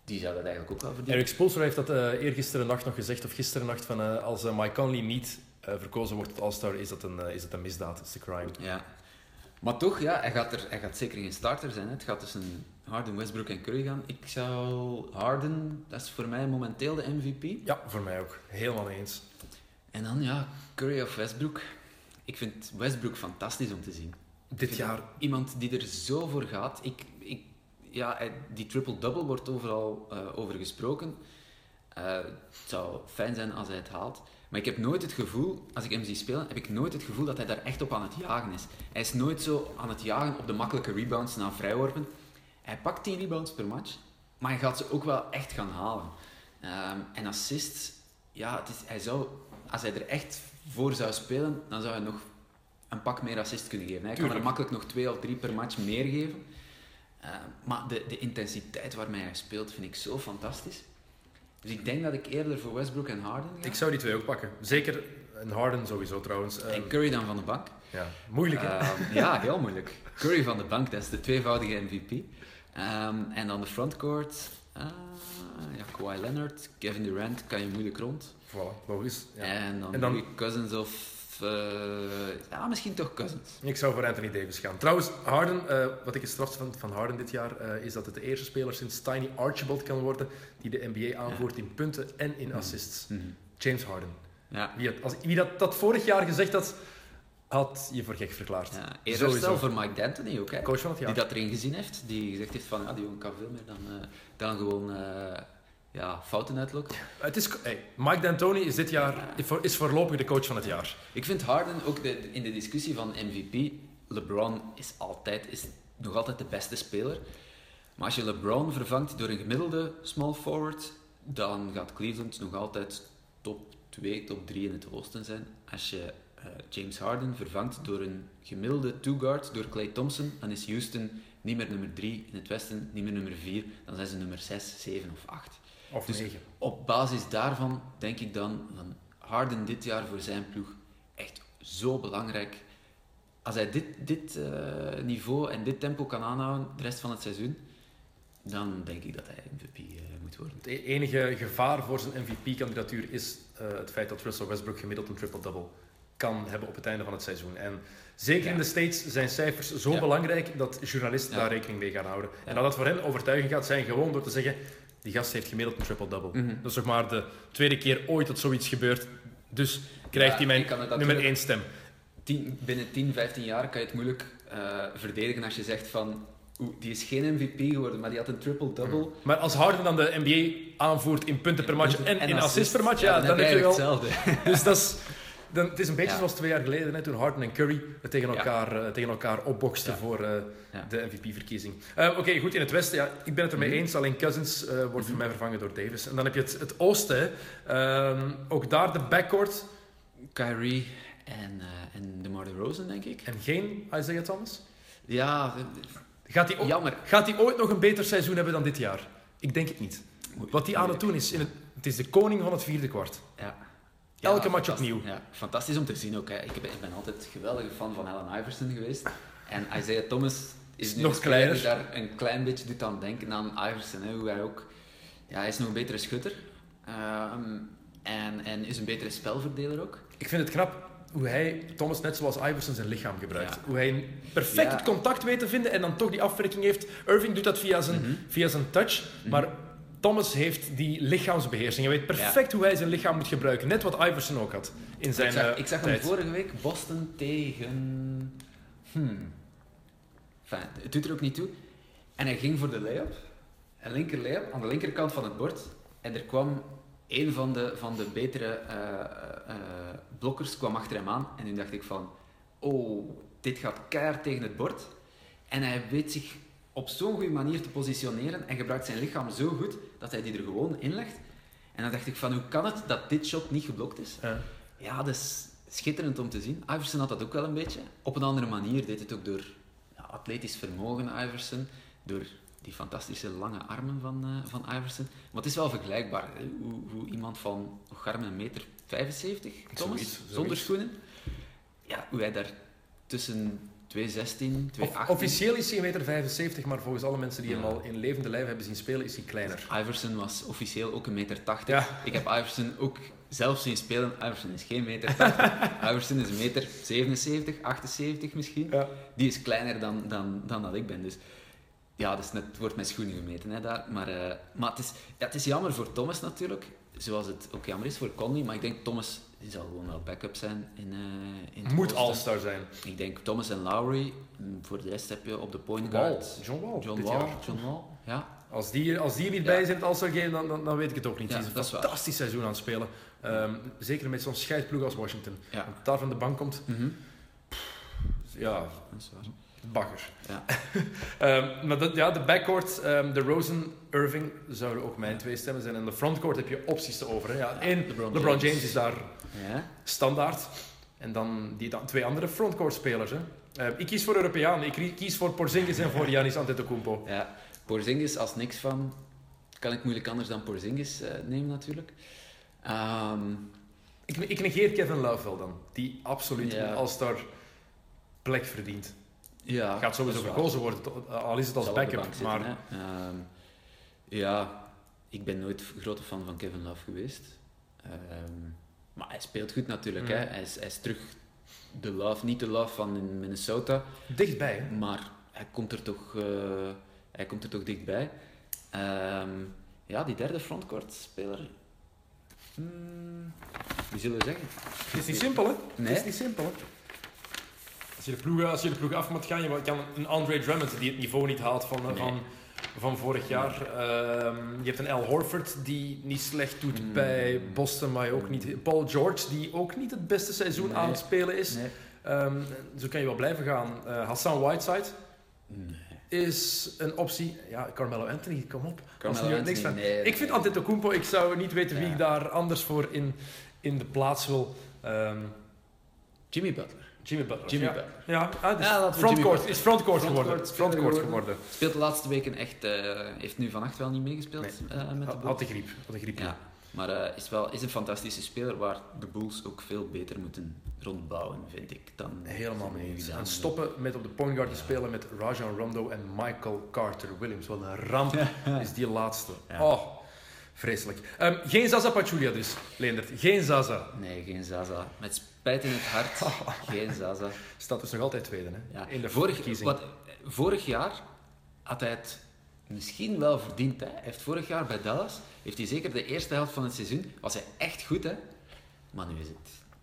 Die zou dat eigenlijk ook wel verdienen. Eric Spoelstra heeft dat eh eergisteren nacht nog gezegd, of gisteren nacht, van eh, als eh, Mike Conley niet eh, verkozen wordt tot All-Star, is, dat een, eh, is dat een misdaad. Is een crime. Ja. Maar toch, ja, hij gaat, er, hij gaat zeker geen starter zijn. Hè. Het gaat tussen Harden, Westbrook en Curry gaan. Ik zou Harden, dat is voor mij momenteel de MVP. Ja, voor mij ook. Helemaal eens. En dan, ja, Curry of Westbrook. Ik vind Westbrook fantastisch om te zien. Dit jaar Iemand die er zo voor gaat. Ik, ik, ja, die triple-double wordt overal eh, over gesproken. Eh, het zou fijn zijn als hij het haalt. Maar ik heb nooit het gevoel, als ik hem zie spelen, heb ik nooit het gevoel dat hij daar echt op aan het jagen is. Hij is nooit zo aan het jagen op de makkelijke rebounds na vrijworpen. Hij pakt 10 rebounds per match, maar hij gaat ze ook wel echt gaan halen. Ehm, en assists, ja, het is, hij zou, als hij er echt voor zou spelen, dan zou hij nog een pak meer assist kunnen geven. Hij kan er makkelijk nog twee of drie per match meer geven. Eh, maar de, de intensiteit waarmee hij speelt vind ik zo fantastisch. Dus ik denk dat ik eerder voor Westbrook en Harden ga. Ik zou die twee ook pakken. Zeker een Harden sowieso trouwens. En Ehm, Curry dan van de bank. ja, moeilijk hè? Ehm, ja, heel moeilijk. Curry van de bank, dat is de tweevoudige MVP. Ehm, en dan de frontcourt. ah, ja, Kawhi Leonard, Kevin Durant kan je moeilijk rond. Voilà, logisch. Ja. En dan, En dan- Cousins of... eh, ja, misschien toch Cousins. Ik zou voor Anthony Davis gaan. Trouwens, Harden, eh, wat ik het strafste vind van Harden dit jaar, eh, is dat het de eerste speler sinds Tiny Archibald kan worden die de NBA aanvoert in punten en in assists. James Harden. Ja. Wie, had, als, wie dat, dat vorig jaar gezegd had, had je voor gek verklaard. Ja, eerder stel voor Mike D'Antoni ook, hè. Coach van het Die dat erin gezien heeft, die gezegd heeft van ja, die jongen kan veel meer dan, dan gewoon ja, fouten uitlokken. Het is, hey, Mike D'Antoni is dit jaar is voorlopig de coach van het jaar. Ik vind Harden ook de, in de discussie van MVP, LeBron is, altijd, is nog altijd de beste speler. Maar als je LeBron vervangt door een gemiddelde small forward, dan gaat Cleveland nog altijd top 2, top 3 in het oosten zijn. Als je eh, James Harden vervangt door een gemiddelde two-guard, door Clay Thompson, dan is Houston niet meer nummer 3 in het westen, niet meer nummer 4, dan zijn ze nummer 6, 7 of 8. Of Dus negen. op basis daarvan denk ik dan van Harden dit jaar voor zijn ploeg echt zo belangrijk. Als hij dit, dit eh, niveau en dit tempo kan aanhouden de rest van het seizoen, dan denk ik dat hij MVP eh, moet worden. Het e- enige gevaar voor zijn MVP-kandidatuur is eh, het feit dat Russell Westbrook gemiddeld een triple-double kan hebben op het einde van het seizoen. En zeker Ja. in de States zijn cijfers zo Ja. belangrijk dat journalisten Ja. daar rekening mee gaan houden. En dat het voor hen overtuiging gaat zijn gewoon door te zeggen die gast heeft gemiddeld een triple-double. Mhm. Dat is toch maar de tweede keer ooit dat zoiets gebeurt. Dus krijgt Ja, hij mijn nummer 1 stem. Tien- binnen 10, 15 jaar kan je het moeilijk eh, verdedigen als je zegt van die is geen MVP geworden, maar die had een triple-double. Maar als Harden dan de NBA aanvoert in punten per match en, in assist per match, ja, dan, heb je wel... hetzelfde. Dus dat is, [LAUGHS] dan, het is een beetje Ja. zoals twee jaar geleden, hè, toen Harden en Curry het tegen Ja. elkaar, eh, tegen elkaar opboksten Ja. voor eh, de MVP-verkiezing. Eh, Oké, goed, in het westen, ja, ik ben het ermee Mhm. eens. Alleen Cousins wordt Mhm. voor mij vervangen door Davis. En dan heb je het, het oosten. Ehm, ook daar de backcourt. Kyrie en, en DeMar DeRozan, denk ik. En geen Isaiah Thomas. Ja, Gaat hij, ook, jammer. gaat hij ooit nog een beter seizoen hebben dan dit jaar? Ik denk het niet. Wat hij aan het doen is, in het, het is de koning van het vierde kwart. Ja. Elke match opnieuw. Ja, fantastisch om te zien ook. Hè. Ik, ben, ik ben altijd een geweldige fan van Allen Iverson geweest. En Isaiah Thomas is nu nog kleiner. die daar een klein beetje doet aan denken aan Iverson. Hè. Hoe hij ook... Ja, hij is nog een betere schutter. Ehm, en, en is een betere spelverdeler ook. Ik vind het knap hoe hij, Thomas net zoals Iverson, zijn lichaam gebruikt. Ja. Hoe hij perfect Ja. het contact weet te vinden en dan toch die afwerking heeft. Irving doet dat via zijn, Mhm. via zijn touch, maar Thomas heeft die lichaamsbeheersing. Hij weet perfect hoe hij zijn lichaam moet gebruiken. Net wat Iverson ook had in zijn ik zag, eh, ik zag hem tijd. vorige week Boston tegen. Hmm. Enfin, het doet er ook niet toe. En hij ging voor de layup. Een linker layup aan de linkerkant van het bord. En er kwam een van de, van de betere eh, blokkers kwam achter hem aan. En toen dacht ik van, oh, dit gaat keihard tegen het bord. En hij weet zich op zo'n goede manier te positioneren en gebruikt zijn lichaam zo goed dat hij die er gewoon inlegt. En dan dacht ik van, hoe kan het dat dit shot niet geblokt is? Ja. Ja, dat is schitterend om te zien. Iverson had dat ook wel een beetje. Op een andere manier deed het ook door ja, atletisch vermogen, Iverson. Door die fantastische lange armen van, eh, van Iverson. Maar het is wel vergelijkbaar. hè, Hoe, hoe iemand van nog garm een meter 75, Thomas, Zoiets, zoiets. zonder schoenen. Ja, hoe hij daar tussen 216, Of- 218... officieel is hij 1,75 meter, 75, maar volgens alle mensen die hem Ja. al in levende lijf hebben zien spelen, is hij kleiner. Iverson was officieel ook een meter 80. Ja. Ik heb Iverson ook zelf zien spelen. Iverson is geen meter 80. [LAUGHS] Iverson is een meter 77, 78 misschien. Ja. Die is kleiner dan, dan, dan dat ik ben. Dus ja, dus net, het wordt met schoenen gemeten hè, daar. Maar, eh, maar het, is, ja, het is jammer voor Thomas natuurlijk. Zoals het ook jammer is voor Conley. Maar ik denk Thomas die zal gewoon wel backup zijn in, eh in het Moet all-star zijn. Ik denk Thomas en Lowry. Mm, Voor de rest heb je op de point Wall. guard... John Wall. John Wall. John Wall, ja. Als die, als die er niet Ja. bij is in het All-Star Game, dan, dan, dan weet ik het ook niet. Ja, Die is een dat is waar. fantastisch seizoen aan het spelen. Ehm, zeker met zo'n scheidploeg als Washington. Ja. Als daar van de bank komt, ja, Dat is waar. bagger. Ja. [LAUGHS] Ehm, maar dat, ja, de backcourt, ehm, de Rosen, Irving zouden ook mijn twee stemmen zijn. En de frontcourt heb je opties te over. Hè. Ja, één, LeBron LeBron, James. James. is daar Ja. standaard. En dan die dan twee andere frontcourt spelers. Hè. Ehm, ik kies voor Europeaan. Ik kies voor Porzingis en voor [LAUGHS] Giannis Antetokounmpo. ja. Porzingis als niks van... Kan ik moeilijk anders dan Porzingis eh, nemen natuurlijk. Ehm, Ik, ik negeer Kevin Love wel dan. Die absoluut Ja. een All-Star plek verdient. ja, Gaat sowieso verkozen worden, al is het als backup. zitten, maar. Ehm, ja, ik ben nooit grote fan van Kevin Love geweest. Ehm, maar hij speelt goed natuurlijk. Mm. Hè. Hij, is, hij is terug de Love, niet de Love van in Minnesota. dichtbij. Hè. Maar hij komt er toch, eh, hij komt er toch dichtbij. Ehm, ja, die derde frontcourt-speler. Hmm, wie zullen we zeggen? Het is niet simpel, hè? Nee. Het is niet simpel, hè? Als je de ploeg, als je de ploeg af moet gaan, je kan een Andre Drummond die het niveau niet haalt van, Nee. van, van vorig jaar. Ehm, je hebt een Al Horford die niet slecht doet Mm. bij Boston, maar ook niet. Paul George die ook niet het beste seizoen Nee. aan het spelen is. Nee. Ehm, zo kan je wel blijven gaan. Eh, Hassan Whiteside, Nee. is een optie. Ja, Carmelo Anthony, kom op. Carmelo er niks Anthony, van- ik vind. Antetokounmpo, ik zou niet weten wie ik daar anders voor in, in de plaats wil. Ehm, Jimmy Butler. Jimmy Butler. Jimmy ja. Butler. Ja, ah, dus Ja, frontcourt, is frontcourt geworden. Frontcourt geworden. Speelt de laatste weken echt... eh, heeft nu vannacht wel niet meegespeeld Nee. eh, met de Had, Bulls. had de griep. Had de griep. Ja, maar eh, is, wel, is een fantastische speler waar de Bulls ook veel beter moeten rondbouwen, vind ik. Dan Helemaal mee eens. En stoppen met op de point guard te spelen met Rajon Rondo en Michael Carter Williams. Wat een ramp [LAUGHS] is die laatste. Ja. Oh, vreselijk. Ehm, geen Zaza Pachulia dus, Leendert. Geen Zaza. Nee, geen Zaza. Met spijt in het hart, [LAUGHS] geen Zaza. Staat dus nog altijd tweede hè? Ja. in de vorig, wat, vorig jaar had hij het misschien wel verdiend. Hè? Hij heeft vorig jaar bij Dallas, heeft hij zeker de eerste helft van het seizoen, was hij echt goed. Hè? Maar nu is het,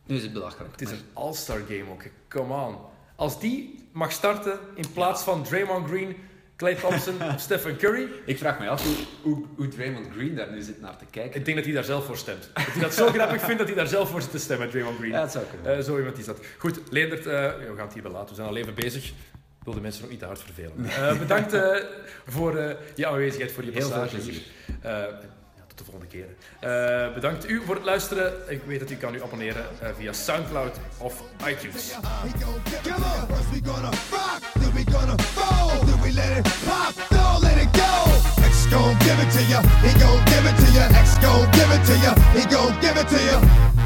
nu is het belachelijk. Het is Maar- een all-star game ook. Come on. Als die mag starten in plaats van Draymond Green, Clay Thompson of [LAUGHS] Stephen Curry, Ik vraag me af hoe, hoe, hoe Draymond Green daar nu zit naar te kijken. ik denk dat hij daar zelf voor stemt. Dat hij dat zo grappig vindt dat hij daar zelf voor zit te stemmen, Draymond Green. Ja, het zou kunnen. Eh, zo iemand is dat. Goed, Leendert, eh, we gaan het hierbij laten. We zijn al even bezig. Ik wil de mensen ook niet te hard vervelen. Eh, bedankt eh, voor eh, je aanwezigheid, voor je Heel veel passage plezier. hier. Eh, ja, tot de volgende keer. Eh, bedankt u voor het luisteren. Ik weet dat u kan u abonneren eh, via Soundcloud of iTunes. Roll, then we let it pop, don't let it go. X gon' give it to ya, he gon' give it to ya. X gon' give it to ya, he gon' give it to ya.